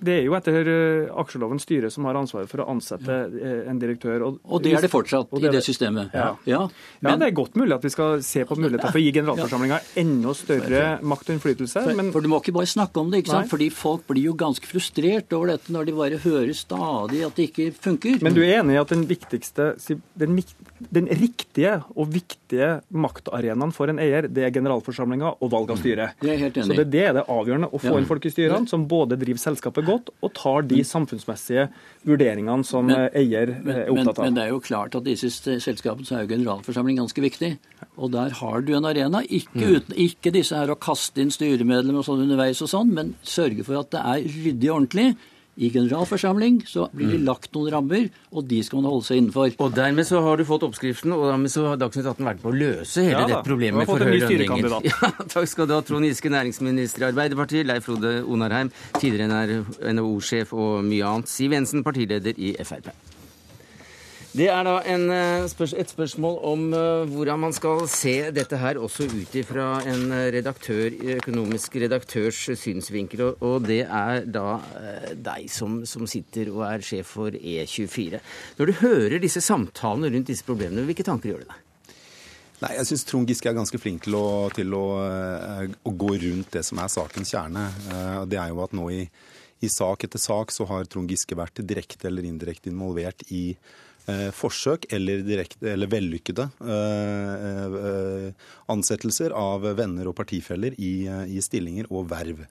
Det er jo etter uh, aksjeloven styret som har ansvaret for å ansette uh, en direktør. Og, og, det er det fortsatt det i det systemet? Ja. Ja, men, ja, det er godt mulig at vi skal se på muligheter for å gi generalforsamlinga enda større makt og innflytelse. Men... For, Du må ikke bare snakke om det, ikke sant? Nei. fordi folk blir jo ganske frustrert over dette når de bare hører stadig at det ikke funker. Men du er enig i at den viktigste, den, den riktige og viktige maktarenaen for en eier, det er generalforsamlinga og valg av styre? Det er helt enig. Så det, det er det avgjørende å få inn folk i styret styrelederne som både driver selskapet godt og tar de samfunnsmessige vurderingene som men, eier er opptatt av. Men, men, det er jo klart at disse selskapene så er jo generalforsamling ganske viktig. Og der har du en arena. Ikke, mm. uten, ikke disse her å kaste inn styremedlemmer og sånn underveis og sånn, men sørge for at det er ryddig og ordentlig. I generalforsamling så blir det mm. lagt noen rammer, og de skal man holde seg innenfor. Og dermed så har du fått oppskriften, og dermed så har Dagsnytt 18 vært på å løse hele ja, dette problemet for høye lønninger. Ja, takk skal du ha, Trond Giske, næringsminister i Arbeiderpartiet, Leif Frode Onarheim, tidligere NHO-sjef og mye annet, Siv Jensen, partileder i Frp. Det er da en, eh, et spørsmål om eh, hvordan man skal se dette her, også ut ifra en redaktør, økonomisk redaktørs synsvinkel. Og det er da eh, deg som, som sitter og er sjef for E24. Når du hører disse samtalene rundt disse problemene, hvilke tanker gjør det deg? Nei, Jeg syns Trond Giske er ganske flink til, å, til å, å, gå rundt det som er sakens kjerne. Det er jo at nå i, i sak etter sak så har Trond Giske vært direkte eller indirekte involvert i forsøk eller, direkte, eller vellykkede eh, eh, ansettelser av venner og partifeller i, i stillinger og verv.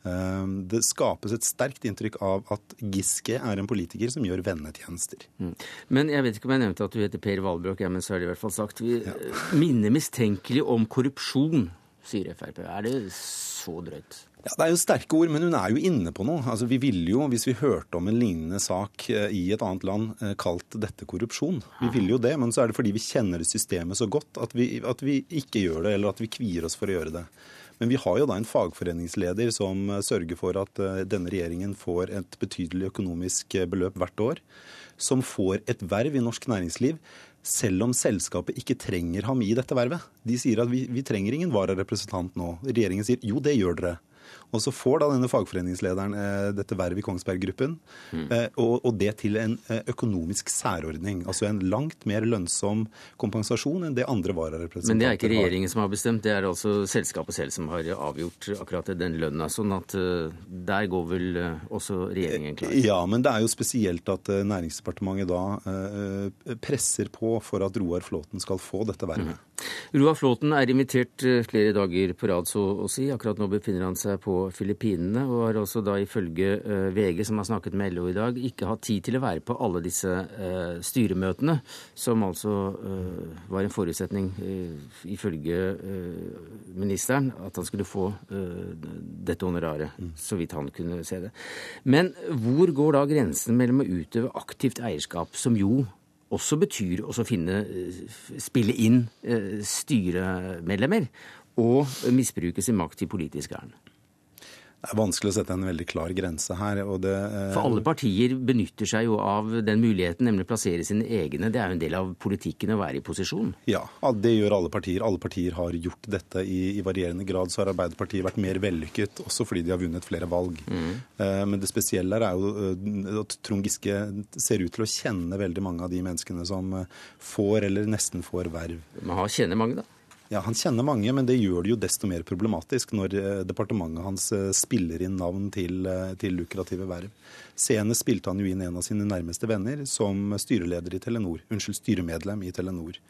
Det skapes et sterkt inntrykk av at Giske er en politiker som gjør vennetjenester. Mm. Men jeg vet ikke om jeg nevnte at du heter Per Valbrok, ja, men så har det i hvert fall sagt. Vi ja. minner mistenkelig om korrupsjon, sier Frp. Er det så drøyt? Ja, Det er jo sterke ord, men hun er jo inne på noe. Altså, Vi ville jo, hvis vi hørte om en lignende sak eh, i et annet land, eh, kalt dette korrupsjon. Vi ville jo det, men så er det fordi vi kjenner systemet så godt at vi, at vi ikke gjør det, eller at vi kvier oss for å gjøre det. Men vi har jo da en fagforeningsleder som eh, sørger for at denne regjeringen får et betydelig økonomisk beløp hvert år. Som får et verv i norsk næringsliv selv om selskapet ikke trenger ham i dette vervet. De sier at vi, vi trenger ingen vararepresentant nå. Regjeringen sier jo, det gjør dere. Og så får da denne fagforeningslederen eh, dette vervet i Kongsberg Gruppen, mm. eh, og, og, det til en eh, økonomisk særordning. Altså en langt mer lønnsom kompensasjon enn det andre vararepresentanter har. Men det er ikke regjeringen som har bestemt, det er altså selskapet selv som har avgjort akkurat den lønna. Sånn at der går vel også regjeringen klar? Ja, men det er jo spesielt at Næringsdepartementet da presser på for at Roar Flåten skal få dette vervet. Mm. Roar Flåten er invitert flere dager på rad, så å si. Akkurat nå befinner han seg på Filippinene, og har også da ifølge eh, VG, som har snakket med LO i dag, ikke hatt tid til å være på alle disse eh, styremøtene, som altså eh, var en forutsetning ifølge ministeren, at han skulle få dette honoraret, så vidt han kunne se det. Men hvor går da grensen mellom å utøve aktivt eierskap, som jo også betyr å finne, spille inn styremedlemmer, og misbruke sin makt i politisk ærend? Det er vanskelig å sette en veldig klar grense her. Det, eh... For alle partier benytter seg jo av den muligheten, nemlig å plassere sine egne. Det er jo en del av politikken å være i posisjon. Ja, det gjør alle partier. Alle partier har gjort dette i, i varierende grad. Så har Arbeiderpartiet vært mer vellykket, også fordi de har vunnet flere valg. Mm. Eh, men det spesielle her er jo eh, at Trond Giske ser ut til å kjenne veldig mange av de menneskene som eh, får eller nesten får verv. Man har kjenner mange, da? Ja, Han kjenner mange, men det gjør det jo desto mer problematisk når eh, departementet hans eh, spiller inn navn til, eh, til lukrative verv. Senest spilte han jo inn en av sine nærmeste venner som styreleder i Telenor, unnskyld, styremedlem i Telenor.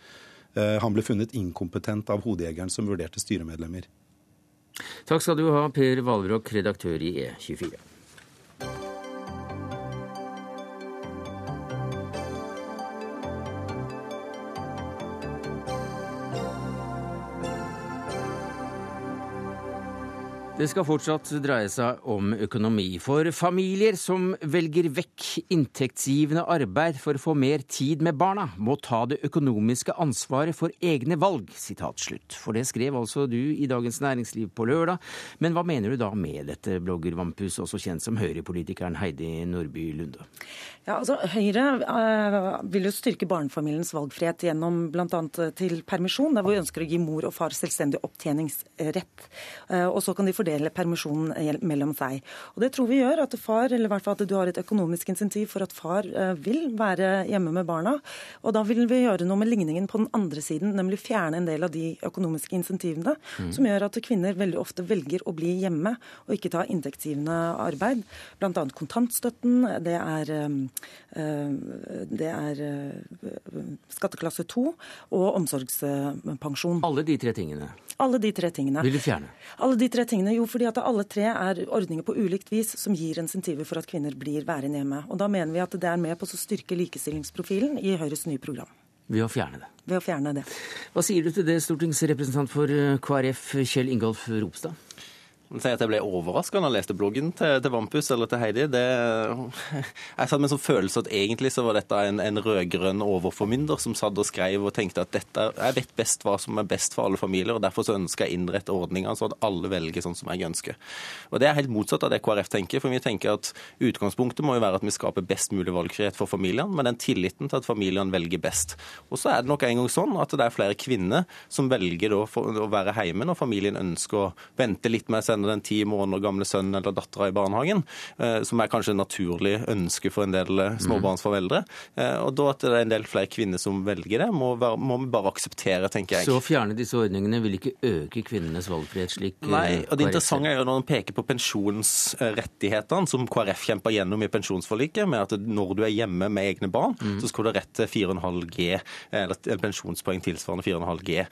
Han ble funnet inkompetent av hodejegeren som vurderte styremedlemmer. Takk skal du ha, Per Valbrok, redaktør i E24. Det skal fortsatt dreie seg om økonomi. For familier som velger vekk inntektsgivende arbeid for å få mer tid med barna, må ta det økonomiske ansvaret for egne valg. Sitat. For det skrev altså du i Dagens Næringsliv på lørdag. Men hva mener du da med dette, blogger Vampus, også kjent som Høyre-politikeren Heidi Nordby Lunde? Ja, altså Høyre øh, vil jo styrke barnefamiliens valgfrihet gjennom bl.a. til permisjon, der hvor vi ønsker å gi mor og far selvstendig opptjeningsrett. Uh, og så kan de fordele fordele permisjonen mellom seg. Og Det tror vi gjør at far, eller i hvert fall at du har et økonomisk insentiv for at far eh, vil være hjemme med barna. Og da vil vi gjøre noe med ligningen på den andre siden, nemlig fjerne en del av de økonomiske insentivene mm. som gjør at kvinner veldig ofte velger å bli hjemme og ikke ta inntektsgivende arbeid. Bl.a. kontantstøtten, det er, eh, det er eh, skatteklasse 2 og omsorgspensjon. Alle de tre tingene? Alle de tre tingene. Vil du fjerne? Alle de tre tingene Jo, fordi at alle tre er ordninger på ulikt vis som gir insentiver for at kvinner blir værende hjemme. Og da mener vi at det er med på å styrke likestillingsprofilen i Høyres nye program. Ved å fjerne det. Ved å fjerne det. Hva sier du til det, stortingsrepresentant for KrF Kjell Ingolf Ropstad? Si at jeg ble overraska da jeg leste bloggen til, til Vampus eller til Heidi. Det, jeg satt med en sånn følelse at egentlig så var dette en, en rød-grønn overformynder som satt og skrev og tenkte at dette, jeg vet best hva som er best for alle familier, og derfor så ønsker jeg innrette ordninga så at alle velger sånn som jeg ønsker. Og Det er helt motsatt av det KrF tenker. for vi tenker at Utgangspunktet må jo være at vi skaper best mulig valgfrihet for familiene, med den tilliten til at familiene velger best. Og så er det nok en gang sånn at det er flere kvinner som velger å være hjemme når familien ønsker å vente litt med sende den ti måneder gamle sønnen eller dattera i barnehagen, eh, som er kanskje et naturlig ønske for en del eh, småbarnsforeldre. Eh, og da at det er en del flere kvinner som velger det, må, være, må vi bare akseptere, tenker jeg. Så å fjerne disse ordningene vil ikke øke kvinnenes valgfrihet, slik Nei, og det interessante er jo når man peker på pensjonsrettighetene, som KrF kjempa gjennom i pensjonsforliket, med at når du er hjemme med egne barn, mm. så skal du ha rett til 4,5 G, eller en pensjonspoeng tilsvarende 4,5 G.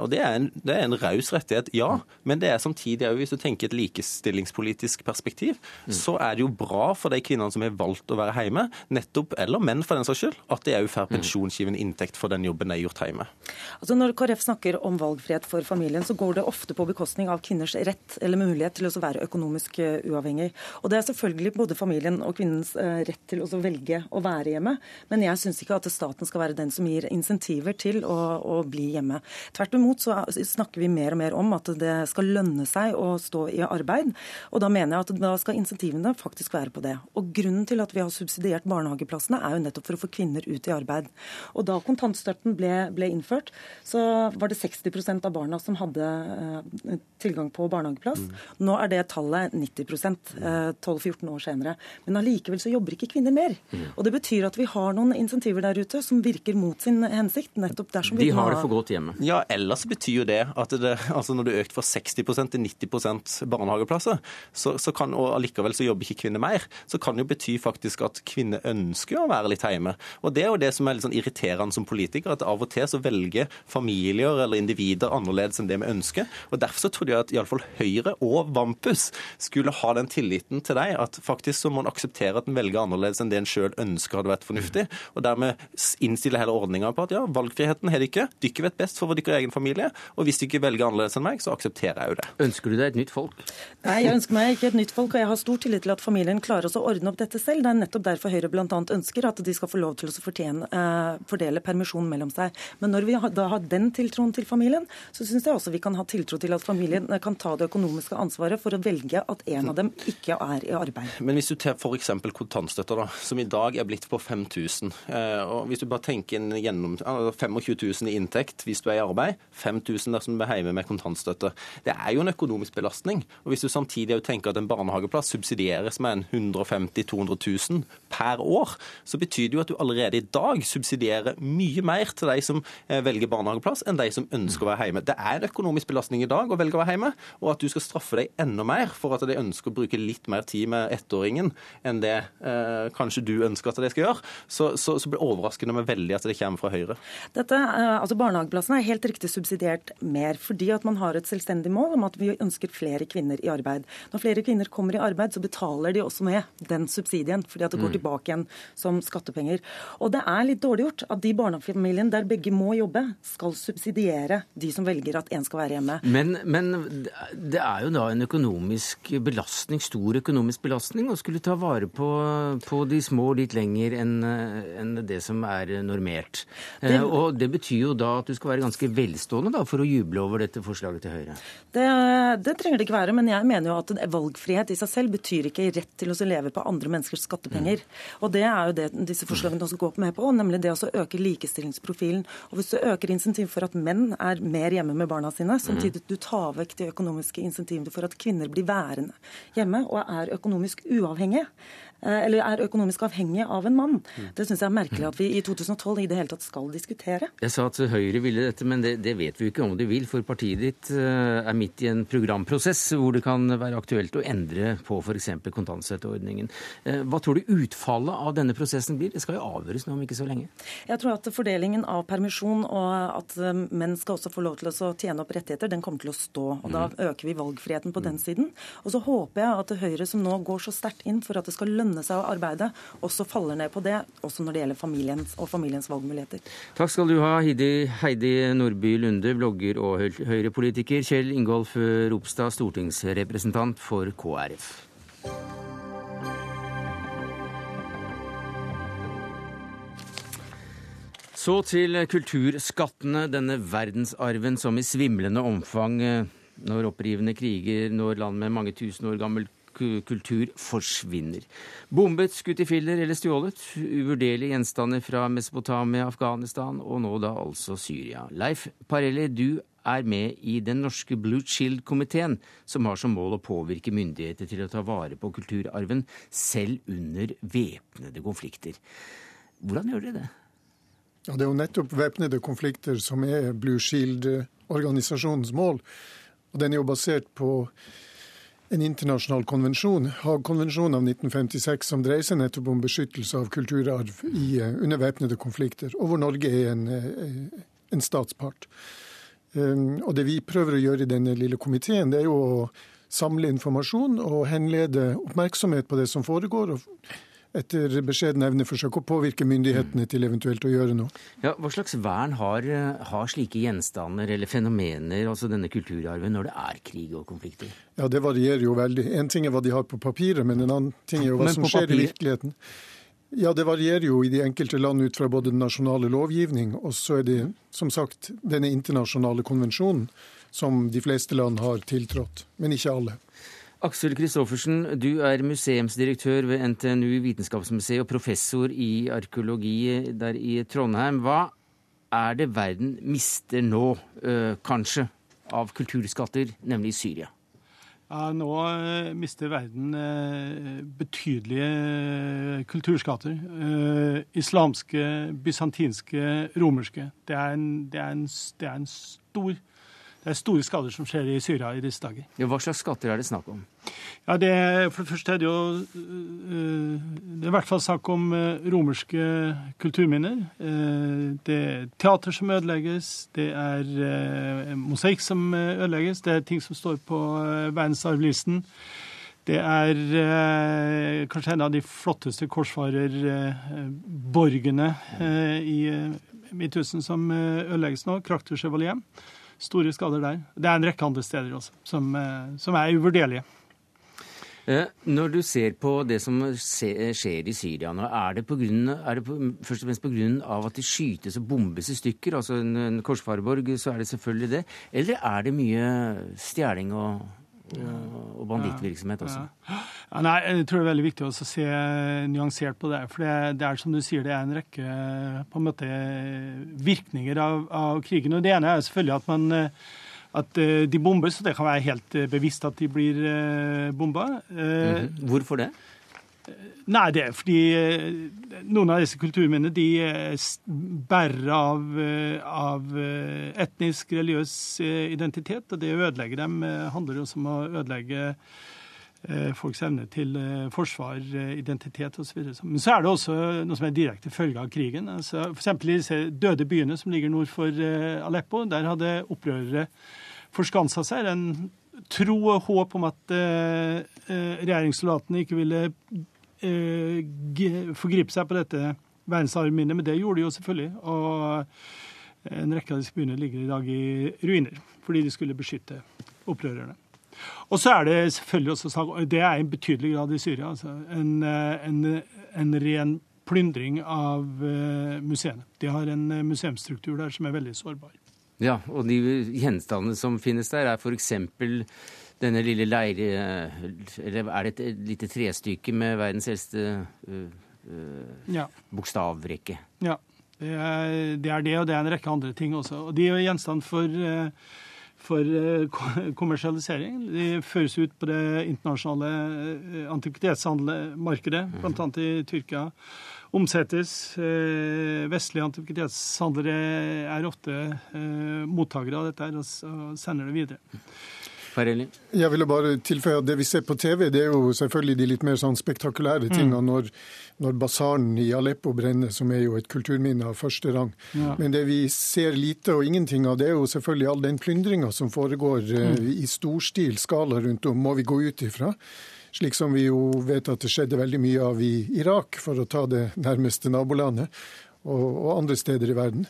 Og det er en, det er en raus rettighet, ja, men det er samtidig òg, hvis du tenker et likestillingspolitisk perspektiv, mm. så er det jo bra for de kvinnene som har valgt å være hjemme, nettopp, eller menn for den saks skyld, at de òg får mm. pensjonsgivende inntekt for den jobben de har gjort hjemme. Altså Når KrF snakker om valgfrihet for familien, så går det ofte på bekostning av kvinners rett eller mulighet til å være økonomisk eh, uavhengig. Og Det er selvfølgelig både familien og kvinnens eh, rett til å velge å være hjemme, men jeg syns ikke at staten skal være den som gir insentiver til å, å bli hjemme. Tvert imot så snakker vi mer og mer om at det skal lønne seg å stå i arbeid. Og da mener jeg at da skal insentivene faktisk være på det. Og grunnen til at vi har subsidiert barnehageplassene, er jo nettopp for å få kvinner ut i arbeid. Og da kontantstøtten ble, ble innført, så var det 60% av barna som hadde uh, tilgang på barnehageplass. Mm. Nå er det tallet 90 uh, 12-14 år senere. Men allikevel så jobber ikke kvinner mer. Mm. Og det betyr at vi har noen insentiver der ute som virker mot sin hensikt. nettopp dersom vi De har det for godt hjemme. Ja, ellers betyr jo det at det, altså når du økt fra 60% til 90 barnehageplasser, så, så kan, og allikevel så jobber ikke kvinner mer, så kan det jo bety faktisk at kvinner ønsker å være litt hjemme. Og Det er jo det som er litt sånn irriterende som politiker, at av og til så velger familier eller individer annerledes enn det vi ønsker. Og Derfor så trodde jeg at iallfall Høyre og Vampus skulle ha den tilliten til deg, at faktisk så må en akseptere at en velger annerledes enn det en sjøl ønsker hadde vært fornuftig, og dermed innstille hele ordninga på at ja, valgfriheten har de ikke, dere vet best for vår egen familie, og hvis de ikke velger annerledes enn meg, så aksepterer jeg jo det. Ønsker du deg et nytt folk? Nei, jeg ønsker meg ikke et nytt folk, og jeg har stor tillit til at familien klarer å ordne opp dette selv. Det er nettopp derfor Høyre bl.a. ønsker at de skal få lov til å fortjene, eh, fordele permisjon mellom seg. Men når vi da har den tiltroen til familien, så syns jeg også vi kan ha tiltro til at familien eh, kan ta det økonomiske ansvaret for å velge at en av dem ikke er i arbeid. Men hvis du tar f.eks. kontantstøtta, da, som i dag er blitt på 5000. Uh, og hvis du bare tenker en gjennom, uh, 25 000 i inntekt hvis du er i arbeid, 5000 dersom du er hjemme med kontantstøtte. Det er jo en økonomisk belastning. Og hvis du samtidig tenker at en barnehageplass subsidieres med en 150 000-200 000 per år, så betyr det jo at du allerede i dag subsidierer mye mer til de som eh, velger barnehageplass, enn de som ønsker å være hjemme. Det er en økonomisk belastning i dag å velge å være hjemme, og at du skal straffe deg enda mer for at de ønsker å bruke litt mer tid med ettåringen enn det eh, kanskje du ønsker at de skal gjøre, så, så, så blir overraskende med veldig at det kommer fra Høyre. Dette, eh, altså Barnehageplassene er helt riktig subsidiert mer fordi at man har et selvstendig mål om at vi ønsker flere kvinner i arbeid. Når flere kvinner kommer i arbeid, så betaler de også med den subsidien, fordi at det går mm. tilbake igjen som skattepenger. Og det er litt dårlig gjort at de barnefamiliene der begge må jobbe, skal subsidiere de som velger at én skal være hjemme. Men, men, det er jo da en økonomisk belastning, stor økonomisk belastning, å skulle ta vare på, på de små litt lenger enn en det som er normert. Det, eh, og det betyr jo da at du skal være ganske velstående da, for å juble over dette forslaget til Høyre? Det, det trenger det ikke være, men jeg mener jo at valgfrihet i seg selv betyr ikke rett til å leve på andre menneskers skattepenger. Mm. Og det er jo det disse forslagene også går med på, nemlig det å øke likestillingsprofilen. Og hvis du øker insentiv for at menn er mer hjemme med barna sine, samtidig du tar vekk de økonomiske insentivene for at kvinner blir værende hjemme og er økonomisk uavhengige, eller er økonomisk avhengig av en mann. Det syns jeg er merkelig at vi i 2012 i det hele tatt skal diskutere. Jeg sa at Høyre ville dette, men det, det vet vi jo ikke om de vil. For partiet ditt eh, er midt i en programprosess hvor det kan være aktuelt å endre på f.eks. kontantstøtteordningen. Eh, hva tror du utfallet av denne prosessen blir? Det skal jo avgjøres nå om ikke så lenge. Jeg tror at fordelingen av permisjon og at menn skal også få lov til å tjene opp rettigheter, den kommer til å stå. og Da mm. øker vi valgfriheten på den mm. siden. Og så håper jeg at Høyre, som nå går så sterkt inn for at det skal lønne lønne seg å arbeide, også faller ned på det, også når det gjelder familiens og familiens valgmuligheter. Takk skal du ha, Heidi, Heidi Nordby Lunde, blogger og Høyre-politiker. Kjell Ingolf Ropstad, stortingsrepresentant for KrF. Så til kulturskattene, denne verdensarven som i svimlende omfang eh, når opprivende kriger når land med mange tusen år gammelt kultur forsvinner. Bombet, skutt i filler eller stjålet. Uvurderlige gjenstander fra Mesopotamia, Afghanistan og nå da altså Syria. Leif Parelli, du er med i den norske Blue Shield-komiteen, som har som mål å påvirke myndigheter til å ta vare på kulturarven, selv under væpnede konflikter. Hvordan gjør dere det? Ja, Det er jo nettopp væpnede konflikter som er Blue Shield-organisasjonens mål. Og Den er jo basert på en internasjonal konvensjon, Haagkonvensjonen av 1956, som dreier seg nettopp om beskyttelse av kulturarv i, undervæpnede konflikter, og hvor Norge er en, eh, en statspart. Um, og Det vi prøver å gjøre i denne lille komiteen, det er jo å samle informasjon og henlede oppmerksomhet på det som foregår. og etter beskjeden evne forsøke å påvirke myndighetene til eventuelt å gjøre noe. Ja, hva slags vern har, har, slike gjenstander eller fenomener, altså denne kulturarven, når det er krig og konflikter? Ja, Det varierer jo veldig. En ting er hva de har på papiret, men en annen ting er jo hva som skjer papir... i virkeligheten. Ja, det varierer jo i de enkelte land ut fra både den nasjonale lovgivning, og så er det som sagt denne internasjonale konvensjonen som de fleste land har tiltrådt, men ikke alle. Aksel Kristoffersen, du er museumsdirektør ved NTNU Vitenskapsmuseet og professor i arkeologi der i Trondheim. Hva er det verden mister nå, øh, kanskje, av kulturskatter, nemlig Syria? Ja, nå øh, mister verden øh, betydelige kulturskatter. islamske, bysantinske, romerske. Det er en, det er en, det er en stor det er store skader som skjer i Syria i disse dager. Ja, hva slags skatter er det snakk om? Ja, det, For det første er det jo øh, Det er i hvert fall snakk om øh, romerske kulturminner. Øh, det er teater som ødelegges, det er mosaikk som ødelegges, det er ting som står på verdensarvlisten. Det er eh, kanskje en av de flotteste korsfarerborgene eh, i Midtøsten som ødelegges nå, Krakter Chevalier store skader der. Det er en rekke andre steder også som, eh, som er uvurderlige. Eh, når du ser på det som skjer i Syria nå, er det, på grunn, er det på, først og fremst pga. at de skytes og bombes i stykker? Altså en, en korsfarerborg, så er det selvfølgelig det. Eller er det mye stjeling og og bandittvirksomhet også. Ja. Ja, nei, Jeg tror det er veldig viktig å se nyansert på det. For det, det, er som du sier, det er en rekke på en måte, virkninger av, av krigen. Og Det ene er selvfølgelig at man at de bombes, og det kan være helt bevisst at de blir bomba. -hmm. Hvorfor det? Nei, det er fordi eh, noen av disse kulturminnene de eh, bærer av, eh, av etnisk, religiøs identitet. Og det å ødelegge dem handler også om å ødelegge folks evne til forsvar, identitet osv. Men så er det også noe som er direkte følge av krigen. Altså, F.eks. i disse døde byene som ligger nord for Aleppo. Der hadde opprørere forskansa seg. En tro og håp om at regjeringssoldatene ikke ville forgripe seg på dette verdensarvminnet, men det gjorde de jo selvfølgelig. Og en rekke av disse byene ligger i dag i ruiner fordi de skulle beskytte opprørerne. Og så er det selvfølgelig også snakk Det er en betydelig grad i Syria. Altså en, en, en ren plyndring av museene. De har en museumsstruktur der som er veldig sårbar. Ja, og de gjenstandene som finnes der, er f.eks denne lille leire... Eller er det et lite trestykke med verdens eldste uh, uh, ja. bokstavrekke? Ja. Det er, det er, det og det er en rekke andre ting også. Og de er gjenstand for, for kommersialisering. De føres ut på det internasjonale antikvitetshandlermarkedet, bl.a. i Tyrkia omsettes. Vestlige antikvitetshandlere er ofte mottakere av dette og sender det videre. Farelli? Jeg ville bare tilføye at Det vi ser på TV, det er jo selvfølgelig de litt mer sånn spektakulære mm. tingene. Mm. Når, når basaren i Aleppo brenner, som er jo et kulturminne av første rang. Ja. Men det vi ser lite og ingenting av, det er jo selvfølgelig all den plyndringa som foregår eh, mm. i storstil skala rundt om, må vi gå ut ifra. Slik som vi jo vet at det skjedde veldig mye av i Irak, for å ta det nærmeste nabolandet, og, og andre steder i verden.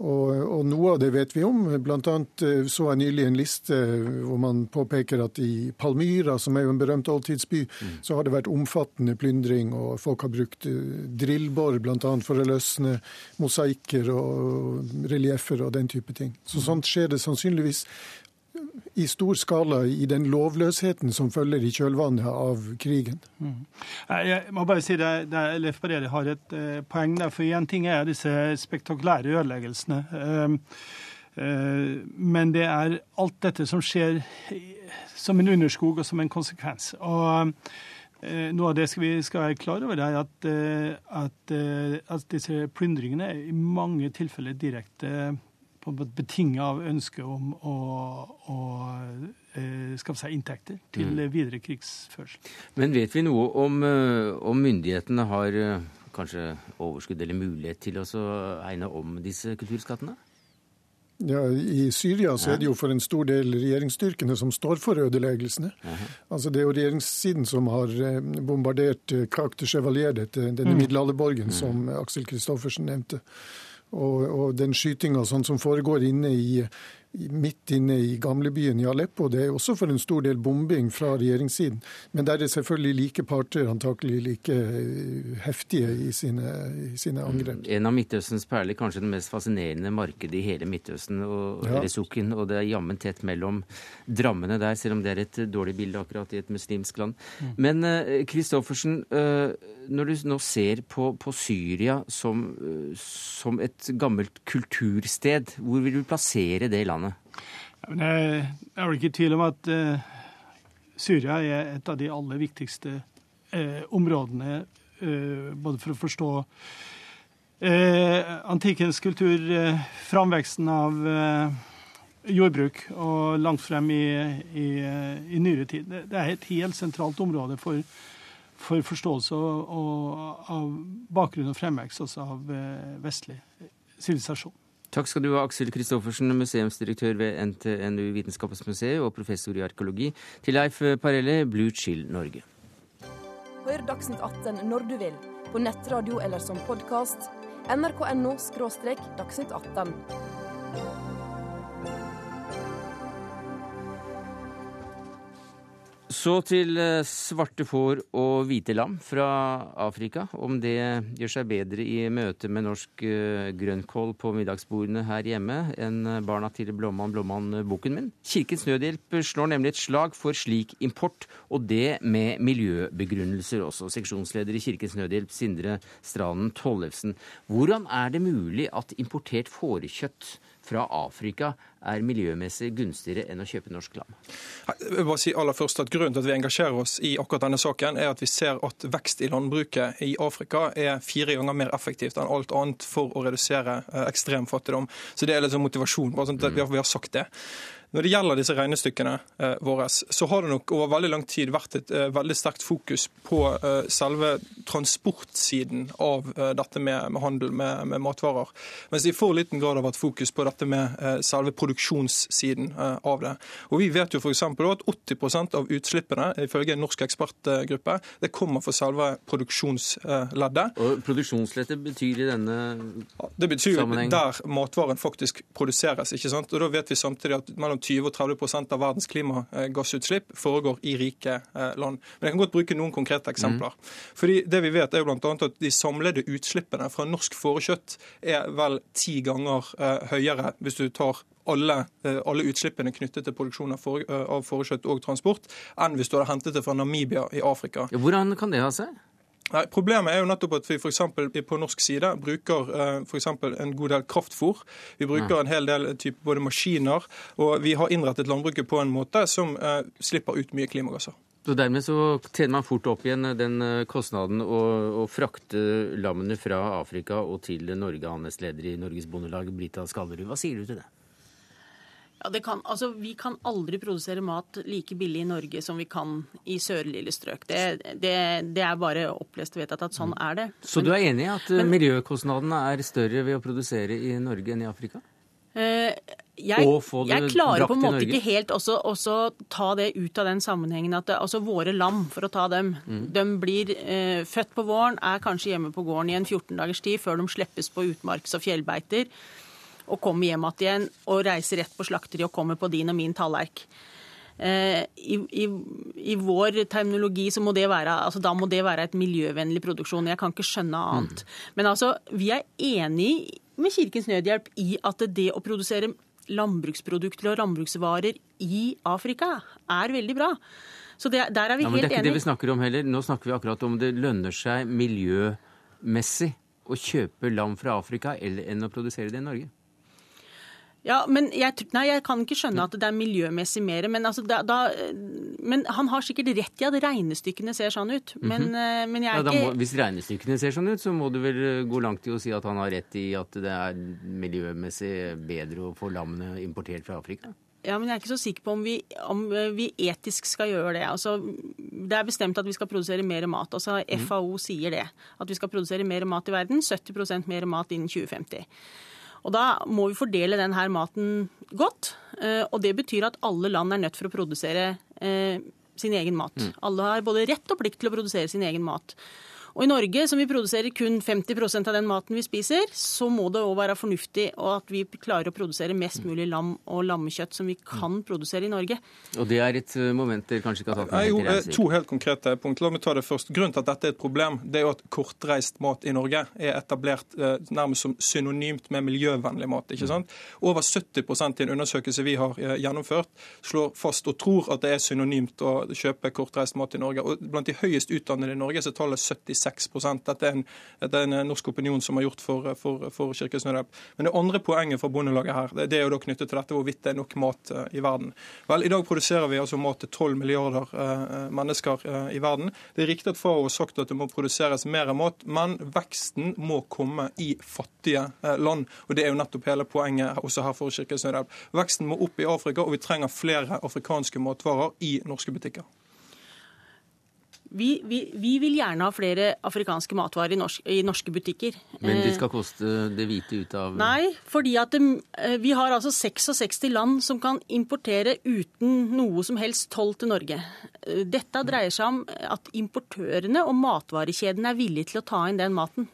Og, og, noe av det vet vi om. Blant annet eh, så jeg nylig en liste hvor man påpeker at i Palmyra, som er jo en berømt oldtidsby, mm. så har det vært omfattende plyndring, og folk har brukt eh, drillbor bl.a. for å løsne mosaikker og relieffer og den type ting. Så sånt skjer det sannsynligvis i stor skala i den lovløsheten som følger i kjølvannet av krigen. Mm. Jeg må bare si det, det Leif Barreri har et eh, poeng der. For én ting er disse spektakulære ødeleggelsene. Eh, eh, men det er alt dette som skjer som en underskog og som en konsekvens. Og noe av det skal vi skal være klar over, er at, at, at disse plyndringene i mange tilfeller direkte på en betinga av ønsket om å, å eh, skaffe seg inntekter til mm. videre krigsførsel. Men vet vi noe om, eh, om myndighetene har eh, kanskje overskudd eller mulighet til å egne om disse kulturskattene? Ja, I Syria så er det jo for en stor del regjeringsstyrkene som står for ødeleggelsene. Altså Det er jo regjeringssiden som har bombardert de Chevalier, denne mm. middelalderborgen mm. som Aksel Kristoffersen nevnte. Og, og den skytinga sånn som foregår inne i midt inne i gamlebyen i Aleppo. Det er også for en stor del bombing fra regjeringssiden. Men der er selvfølgelig like parter antakelig like eh, heftige i sine, i sine angrep. En av Midtøstens perler, kanskje den mest fascinerende markedet i hele Midtøsten, og, ja. Og det er jammen tett mellom drammene der, selv om det er et dårlig bilde akkurat i et muslimsk land. Mm. Men Kristoffersen, uh, uh, når du nå ser på, på Syria som, som et gammelt kultursted, hvor vil du plassere det landet? Jeg er vel ikke i tvil om at uh, Syria er et av de aller viktigste uh, områdene uh, både for å forstå antikkens kultur, framveksten av jordbruk og langt frem i, i, i nyere tid. Det, er et helt sentralt område for, for forståelse og, og, av bakgrunn og fremvekst også av vestlig sivilisasjon. Takk skal du ha, Aksel Kristoffersen, museumsdirektør ved NTNU Vitenskapsmuseet og professor i arkeologi, til Leif Parelle, Blue Chill Norge. Hør Dagsnytt 18 når du vil, på nettradio eller som podkast. nrk.no – dagsnytt 18. Så til eh, svarte får og hvite lam fra Afrika. Om det gjør seg bedre i møte med norsk eh, grønnkål på middagsbordene her hjemme enn barna til Blåmann Blåmann boken min. Kirkens Nødhjelp slår nemlig et slag for slik import, og det med miljøbegrunnelser også. Seksjonsleder i Kirkens Nødhjelp, Sindre Stranden Tollefsen. Hvordan er det mulig at importert fårekjøtt fra Afrika er miljømessig gunstigere enn å kjøpe norsk lam? Jeg vil bare si aller først at Grunnen til at vi engasjerer oss i akkurat denne saken, er at vi ser at vekst i landbruket i Afrika er fire ganger mer effektivt enn alt annet for å redusere eh, ekstrem fattigdom. Så det er sånn motivasjon. bare sånn at vi har sagt det. Når det gjelder disse regnestykkene eh, våre, så har det nok over veldig lang tid vært et eh, veldig sterkt fokus på eh, selve transportsiden av dette med, med handel med, med, matvarer. Mens det i for liten grad har vært fokus på dette med eh, selve produksjonssiden av det. Og Vi vet jo f.eks. at 80% av utslippene ifølge en norsk ekspertgruppe det kommer fra selve produksjonsleddet. Og Produksjonsleddet betyr i denne det betyr sammenheng? Der matvaren faktisk produseres. ikke sant? Og da vet vi samtidig at mellom 20 og 30 av verdens klimagassutslipp foregår i rike eh, land. Men jeg kan godt bruke noen konkrete eksempler. Mm. Fordi det vi vet er jo blant annet at De samlede utslippene fra norsk fårekjøtt er vel ti ganger eh, høyere hvis du tar alle, eh, alle, utslippene knyttet til produksjon av, fårekjøtt og transport, enn hvis du hadde hentet det fra Namibia i Afrika. Hvordan kan det ha seg? Nei, Problemet er jo nettopp at vi for på norsk side bruker eh, for en god del kraftfôr. Vi bruker en hel del type både maskiner, og vi har innrettet landbruket på en måte som eh, slipper ut mye klimagasser. Så Dermed så tjener man fort opp igjen den eh, kostnaden å, å frakte lammene fra Afrika og til Norge. Hans leder i Norges Bondelag, Brita Skallerud. Hva sier du til det? Ja, kan, altså, Vi kan aldri produsere mat like billig i Norge som vi kan i sørlige strøk. Det, det, det er bare opplest vedtatt at sånn er det. Så du er enig i at men, miljøkostnadene er større ved å produsere i Norge enn i Afrika? Eh, jeg, jeg, klarer på en måte ikke helt også, også, ta det ut av den sammenhengen at det, altså våre lam, for å ta dem, mm. de blir eh, født på våren, er kanskje hjemme på gården i en 14 dagers tid før de slippes på utmarks- og fjellbeiter og kommer hjem igjen og reiser rett på slakteri og kommer på din og min tallerk. Eh, I, i, I, vår terminologi så må det være altså da må det være et miljøvennlig produksjon. Jeg kan ikke skjønne annet. Mm. Men altså, vi er enig med Kirkens Nødhjelp i at det å produsere landbruksprodukter og landbruksvarer i Afrika er veldig bra. Så det, der er vi ja, helt enige. Det er ikke enige. det vi snakker om heller. Nå snakker vi akkurat om det lønner seg miljømessig å kjøpe lam fra Afrika eller enn å produsere det i Norge. Ja, men jeg, nei, jeg, kan ikke skjønne at det er miljømessig mer. Men, altså, da, da, men han har sikkert rett i at regnestykkene ser sånn ut. Men, mm -hmm. men jeg er ja, ikke Hvis regnestykkene ser sånn ut, så må du vel gå langt i å si at han har rett i at det er miljømessig bedre å få lammene importert fra Afrika? Ja, men jeg er ikke så sikker på om vi, om vi etisk skal gjøre det. Altså, det er bestemt at vi skal produsere mer mat. Altså, FAO sier det. At vi skal produsere mer mat i verden. 70% mer mat innen 2050. Og Da må vi fordele denne maten godt. Eh, og Det betyr at alle land er nødt for å produsere eh, sin egen mat. Mm. Alle har både rett og plikt til å produsere sin egen mat. Og i Norge, som vi produserer kun 50% av den maten vi spiser, så må det òg være fornuftig at vi klarer å produsere mest mulig lam og lammekjøtt som vi kan produsere i Norge. Og det er et eh, moment dere kanskje ikke har tatt med? Jo, eh, to helt konkrete punkt. La meg ta det først. Grunnen til at dette er et problem, det er jo at kortreist mat i Norge er etablert eh, nærmest som synonymt med miljøvennlig mat. ikke sant? Over 70% i en undersøkelse vi har gjennomført, slår fast og tror at det er synonymt å kjøpe kortreist mat i Norge. Og Blant de høyest utdannede i Norge så er tallet 76 6 Dette er en, dette er en norsk opinion som har gjort for, for, for Kirkens Nødhjelp. Men det andre poenget fra Bondelaget her, det, er jo da knyttet til dette hvorvidt det er nok mat i verden. Vel, I dag produserer vi altså mat til 12 milliarder mennesker i verden. Det er riktig at FAO har sagt at det må produseres mer mat, men veksten må komme i fattige land. Og Det er jo nettopp hele poenget også her for Kirkens Nødhjelp. Veksten må opp i Afrika, og vi trenger flere afrikanske matvarer i norske butikker. Vi, vi, vi, vil gjerne ha flere afrikanske matvarer i, norsk, i, norske butikker. Men de skal koste det hvite ut av Nei, fordi at det, eh, vi har altså 66 land som kan importere uten noe som helst toll til Norge. Eh, dette dreier seg om at importørene og matvarekjedene er villige til å ta inn den maten.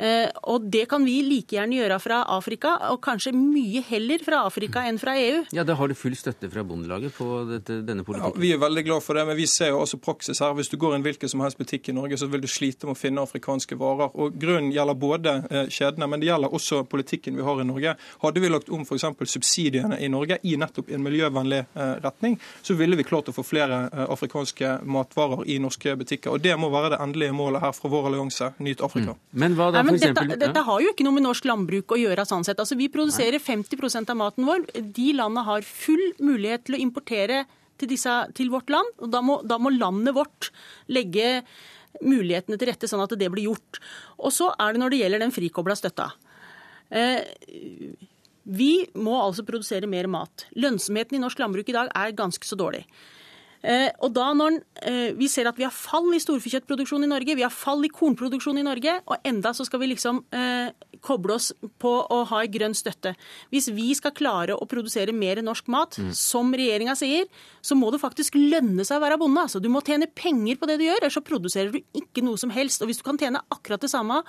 Eh, og det kan vi like gjerne gjøre fra Afrika, og kanskje mye heller fra Afrika enn fra EU. Ja, Da har du full støtte fra Bondelaget på dette, denne politikken? Ja, Vi er veldig glad for det, men vi ser jo også praksis her. Hvis du går i en hvilken som helst butikk i Norge, så vil du slite med å finne afrikanske varer. Og Grunnen gjelder både eh, kjedene, men det gjelder også politikken vi har i Norge. Hadde vi lagt om f.eks. subsidiene i Norge i nettopp en miljøvennlig eh, retning, så ville vi klart å få flere afrikanske matvarer i norske butikker. Og Det må være det endelige målet her fra vår allianse Nyt Afrika. Mm. Men hva da men dette, dette, har jo ikke noe med norsk landbruk å gjøre. sånn sett. Altså, Vi produserer 50% av maten vår. De landene har full mulighet til å importere til, disse, til vårt land. og da må, da må landet vårt legge mulighetene til rette sånn at det blir gjort. Og så er det når det gjelder den frikobla støtta. Eh, vi må altså produsere mer mat. Lønnsomheten i norsk landbruk i dag er ganske så dårlig. Eh, og da når eh, Vi ser at vi har fall i storfekjøttproduksjon i Norge, vi har fall i kornproduksjon i Norge, og enda så skal vi liksom eh, koble oss på å ha en grønn støtte. Hvis vi skal klare å produsere mer norsk mat, mm. som regjeringa sier, så må det faktisk lønne seg å være bonde. Altså, du må tjene penger på det du gjør, ellers så produserer du ikke noe som helst. Og hvis du kan tjene akkurat det samme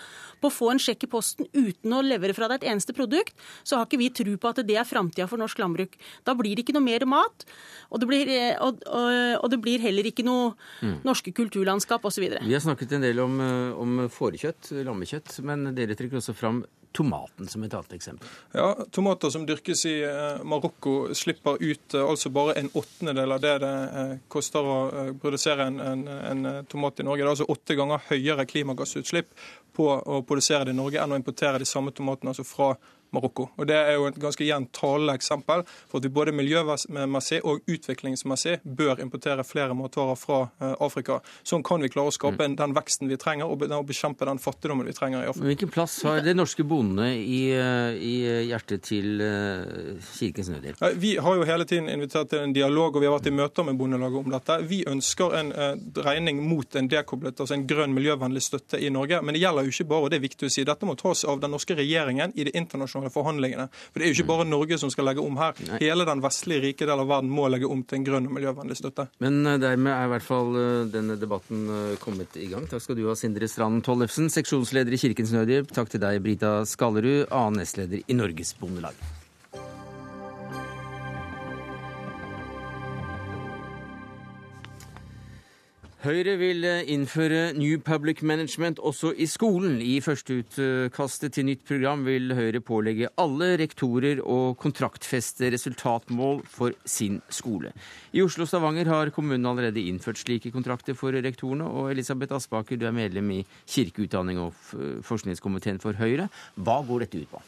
på å få en sjekk i posten uten å levere fra deg et eneste produkt, så har ikke vi tro på at det er framtida for norsk landbruk. Da blir det ikke noe mer mat, og det blir, og, og, og det blir heller ikke noe mm. norske kulturlandskap osv. Vi har snakket en del om, om fårekjøtt, lammekjøtt, men dere trekker også fram tomaten som et annet eksempel. Ja, Tomater som dyrkes i eh, Marokko slipper ut eh, altså bare en åttendedel av det det eh, koster å produsere en, en, en tomat i Norge. Det er altså åtte ganger høyere klimagassutslipp på å produsere det i Norge enn å importere de samme tomatene altså fra Marokko. Og Det er jo et ganske gjentalende eksempel for at vi både miljømessig og utviklingsmessig bør importere flere matvarer fra eh, Afrika. Sånn kan vi klare å skape mm. den veksten vi trenger og bekjempe den fattigdommen vi trenger i Afrika. Hvilken plass har de norske bondene i, eh, i hjertet til eh, Kirkens Nødhjelp? Vi har jo hele tiden invitert til en dialog, og vi har vært i møter med Bondelaget om dette. Vi ønsker en regning mot en dekoblet, altså en grønn, miljøvennlig støtte i Norge. Men det gjelder jo ikke bare, og det er viktig å si. Dette må tas av den norske regjeringen i det internasjonale forhandlingene. For Det er jo ikke bare Norge som skal legge om her. Hele den vestlige rike delen av verden må legge om til en grønn og miljøvennlig støtte. Men eh, dermed er i hvert fall eh, denne debatten eh, kommet i gang. Takk skal du ha, Sindre Strand Tollefsen, seksjonsleder i Kirkens Nødhjelp. Takk til deg, Brita Skallerud, annen nestleder i Norges Bondelag. Høyre vil eh, innføre New Public Management også i skolen. I førsteutkastet til nytt program vil Høyre pålegge alle rektorer å kontraktfeste resultatmål for sin skole. I Oslo og Stavanger har kommunen allerede innført slike kontrakter for rektorene. Og Elisabeth Aspaker, du er medlem i kirkeutdanning og forskningskomiteen for Høyre. Hva går dette ut på?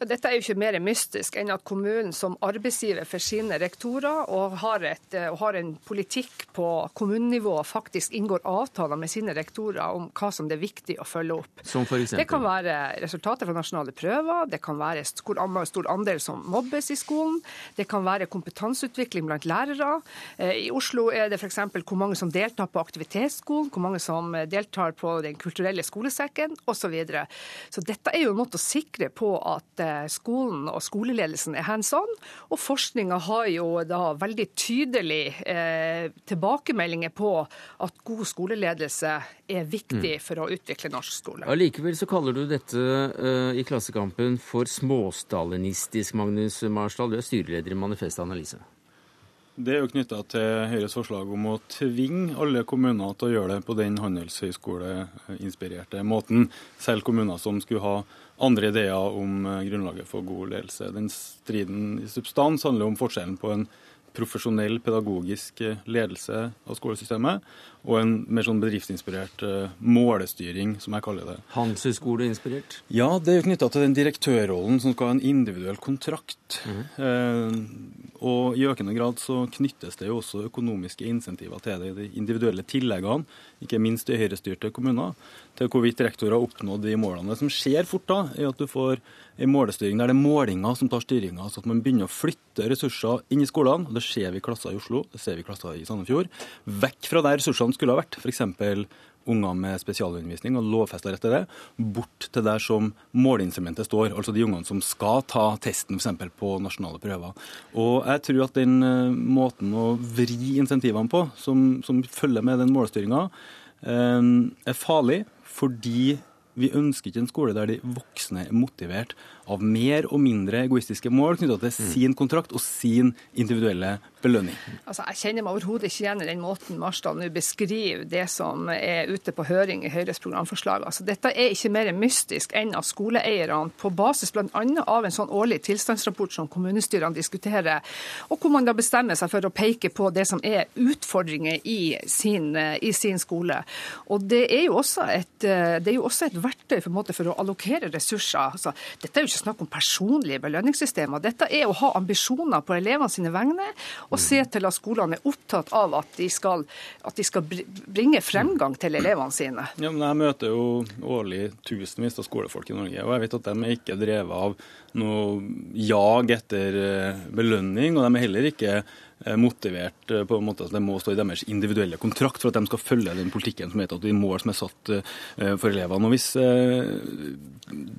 Ja, dette er jo ikke mer mystisk enn at kommunen som arbeidsgiver for sine rektorer og har, et, og har en politikk på kommunenivå faktisk inngår avtaler med sine rektorer om hva som det er viktig å følge opp. Som for eksempel? Det kan være resultater fra nasjonale prøver, det kan være stor, stor andel som mobbes i skolen, det kan være kompetanseutvikling blant lærere. Eh, I Oslo er det f.eks. hvor mange som deltar på aktivitetsskolen, hvor mange som deltar på Den kulturelle skolesekken osv. Så, videre. så dette er jo en måte å sikre på at Eh, skolen og skoleledelsen er hands on. Og forskninga har jo da veldig tydelig eh, tilbakemeldinger på at god skoleledelse er viktig mm. for å utvikle norsk skole. Allikevel så kaller du dette eh, i Klassekampen for småstalinistisk, Magnus Marsdal. Du er styreleder i Manifest Analyse. Det er jo knytta til Høyres forslag om å tvinge alle kommuner til å gjøre det på den handelshøyskoleinspirerte måten. Selv kommuner som skulle ha andre ideer om eh, grunnlaget for god ledelse. Den striden i substans handler om forskjellen på en profesjonell pedagogisk eh, ledelse av skolesystemet og en mer sånn bedriftsinspirert uh, målestyring, som jeg kaller det. Handelshøyskoleinspirert? Ja, det er jo knytta til den direktørrollen som skal ha en individuell kontrakt. Mm. Uh, og i økende grad så knyttes det jo også økonomiske insentiver til de individuelle tilleggene, ikke minst i høyrestyrte kommuner, til hvorvidt rektorer har oppnådd de målene. Det som skjer fort da, er at du får en målestyring der det er målinga som tar styringa. Altså at man begynner å flytte ressurser inn i skolene. og Det ser vi i klasser i Oslo, det ser vi i klasser i Sandefjord. Vekk fra der ressursene skulle ha vært, f.eks. unger med spesialundervisning og lovfesta rett til det, bort til der som måleinstrumentet står, altså de ungene som skal ta testen f.eks. på nasjonale prøver. Og jeg tror at den eh, måten å vri insentivene på, som, som følger med den målstyringa, eh, er farlig fordi vi ønsker ikke en skole der de voksne er motivert av mer og mindre egoistiske mål knytta til mm. sin kontrakt og sin individuelle belønning. Altså, jeg kjenner meg overhodet ikke igjen i den måten Marsdal nå beskriver det som er ute på høring i Høyres programforslag. Altså, dette er ikke mer mystisk enn at skoleeierne, på basis bl.a. av en sånn årlig tilstandsrapport som kommunestyrene diskuterer, og hvor man da bestemmer seg for å peke på det som er utfordringer i sin, i sin skole. Og det er jo også et, det er jo også et verktøy for, for å allokere ressurser. Altså, dette er jo ikke snakk om personlige belønningssystemer. Dette er å ha ambisjoner på elevene sine vegne og se til at skolene er opptatt av at de skal, at de skal bringe fremgang til elevene sine. Ja, men Jeg møter jo årlig tusenvis av skolefolk i Norge, og jeg vet at de er ikke drevet av noe jag etter eh, belønning, og de er heller ikke motivert eh, på en måte at det må stå i deres individuelle kontrakt for at de skal følge den politikken som heter at de mål som er satt eh, for elevene. Og Hvis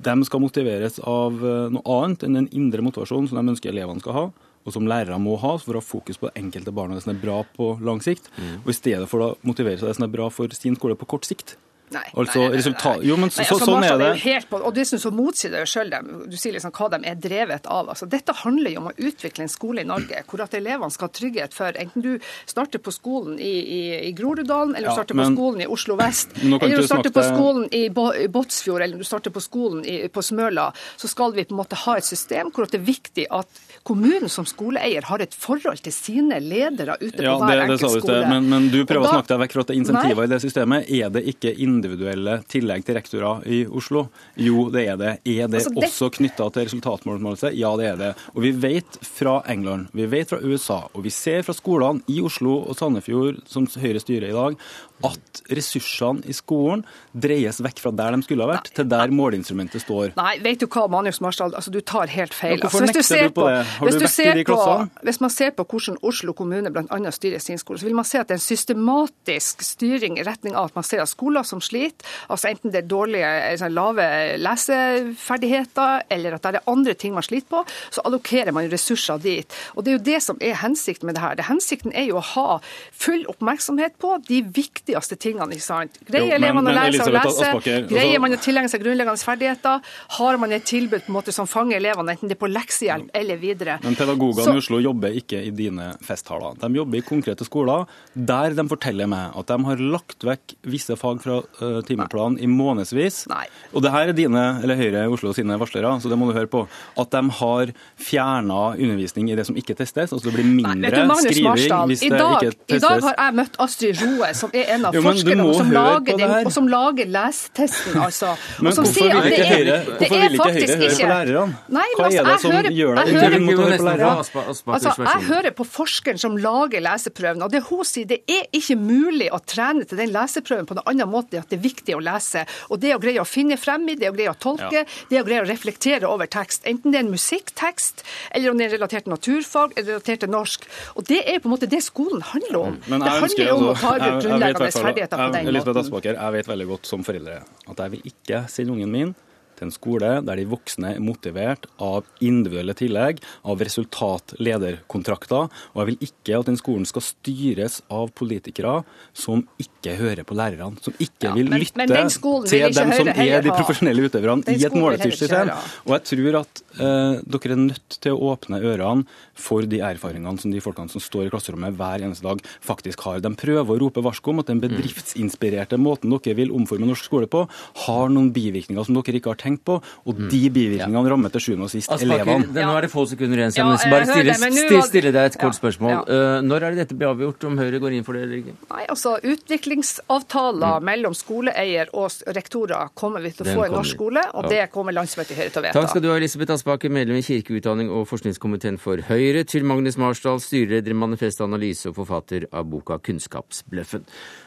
de skal motiveres av noe annet enn den indre motivasjonen som de ønsker elevene skal ha, og som lærere må ha for å ha fokus på det enkelte barnet, det som er bra på lang sikt, mm. og i stedet for å motivere seg det som er bra for sin skole på kort sikt, Nei, altså, nei, nei, resultat... Jo, men så, Nei, altså, sånn er det. Er helt på, og dessuten så motsier det sjøl. Du sier liksom hva de er drevet av. Altså, dette handler jo om å utvikle en skole i Norge hvor at elevene skal ha trygghet for enten du starter på skolen i, i, i Groruddalen, eller Ja, du starter men- på skolen i Oslo vest, eller du starter på skolen i, Bo, i Båtsfjord, eller du starter på skolen i, på Smøla, så skal vi på en måte ha et system hvor det er viktig at kommunen som skoleeier har et forhold til sine ledere ute Ja, på det, hver det sa enkelt det. skole. Det. men, men du prøver prøver å snakke deg vekk fra at det er insentiver Nei. i det systemet. Er det ikke individuelle tillegg til rektorer i Oslo? Jo, det er det. Er det, Altså, det- også knytta til resultatmålelse? Ja, det er det. Og vi vet fra England, vi vet fra USA, og vi ser fra skolene i Oslo og Sandefjord, som Høyre styrer i dag, at ressursene i skolen dreies vekk fra der de skulle ha vært, til der måleinstrumentet står. Nei, vet du hva, Manus Marsdal, altså, du tar helt feil. Ja, hvorfor altså, nekter ser du på det? Har du vært i de klassene? Hvis man ser på hvordan Oslo kommune bl.a. styrer sin skole, så vil man se at det er en systematisk styring i retning av at man ser at skoler som sliter, altså enten det er dårlige, lave leseferdigheter, eller at det er andre ting man sliter på, så allokerer man ressurser dit. Og Det er jo det som er hensikten med det her. Det hensikten er jo å ha full oppmerksomhet på de viktigste tingene. ikke sant? Greier elevene å lære seg å lese? Aspaker, altså- Greier man å tilegne seg grunnleggende ferdigheter? Har man et tilbud på en måte som fanger elevene, enten det er på leksehjelp eller videre? Men pedagogene i Oslo jobber ikke i dine festtaler. De jobber i konkrete skoler der de forteller meg at de har lagt vekk visse fag fra uh, timeplanen i månedsvis. Og det her er dine, eller Høyre i Oslo sine varslere, så det må du høre på. At de har fjerna undervisning i det som ikke testes. Altså det blir mindre Nei, du, Magnus skriving Marsdal, hvis det dag, ikke I dag har jeg møtt Astrid Roe, som er en av Jo, forskerne som lager, den, og som lager lesetesten. Altså, Men og som sier at det er, det er faktisk ikke- Hva er det altså, som jeg hører, gjør jeg hører, å på? Altså, jeg hører på forskeren som lager leseprøven, og det hun sier, det er ikke mulig å trene til den leseprøven på noen annen måte enn at det er viktig å lese. Og det å greie å finne frem i, det å greie å tolke, det å greie å reflektere over tekst, enten det er en musikktekst, eller om det er relatert til naturfag, eller relatert til norsk. Og det er på en måte det skolen handler om. Det handler om å altså- ta i jeg- bruk jeg vet i grunnleggende hvert ferdigheter på jeg- måten. Elisabeth. Aspaker, jeg vet veldig godt som foreldre at jeg vil ikke sende ungen min til en skole der de voksne er motivert av individuelle tillegg, av resultat-lederkontrakter. Og jeg vil ikke at den skolen skal styres av politikere som ikke hører på lærerne, som ikke Ja, vil men- lytte men den vil til dem som heller er de profesjonelle utøverne i et ha. Og jeg tror at eh, dere er nødt til å åpne ørene for de erfaringene som de folkene som står i klasserommet hver eneste dag, faktisk har. De prøver å rope varsko om at den bedriftsinspirerte måten dere vil omforme norsk skole på, har noen bivirkninger som dere ikke har tenkt på, og de bivirkningene rammer til sjuende og sist Aspaker, elevene. det, nå er det få sekunder igjen, så Ja, jeg må bare stille, det, stille, var- stille deg et kort Ja, spørsmål. ja. Eh, når er det dette blir avgjort, om Høyre går inn for det eller ikke? Nei, altså Utviklingsavtaler mellom skoleeier og rektorer kommer vi til å Den få i norsk skole, og Ja. det kommer landsmøtet i Høyre til å vedta. Takk skal du ha, Elisabeth Aspaker, medlem i kirke-, utdanning og forskningskomiteen for Høyre, til Magnus Marsdal, styreleder i Manifest Analyse og forfatter av boka Kunnskapsbløffen.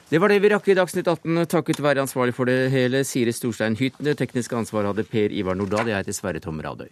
Det var det vi rakk i Dagsnytt 18. Takket være ansvarlig for det hele, Siri Storstein Hytten. Det tekniske ansvaret hadde Per Ivar Nordahl. Jeg heter Sverre Tom Radøy.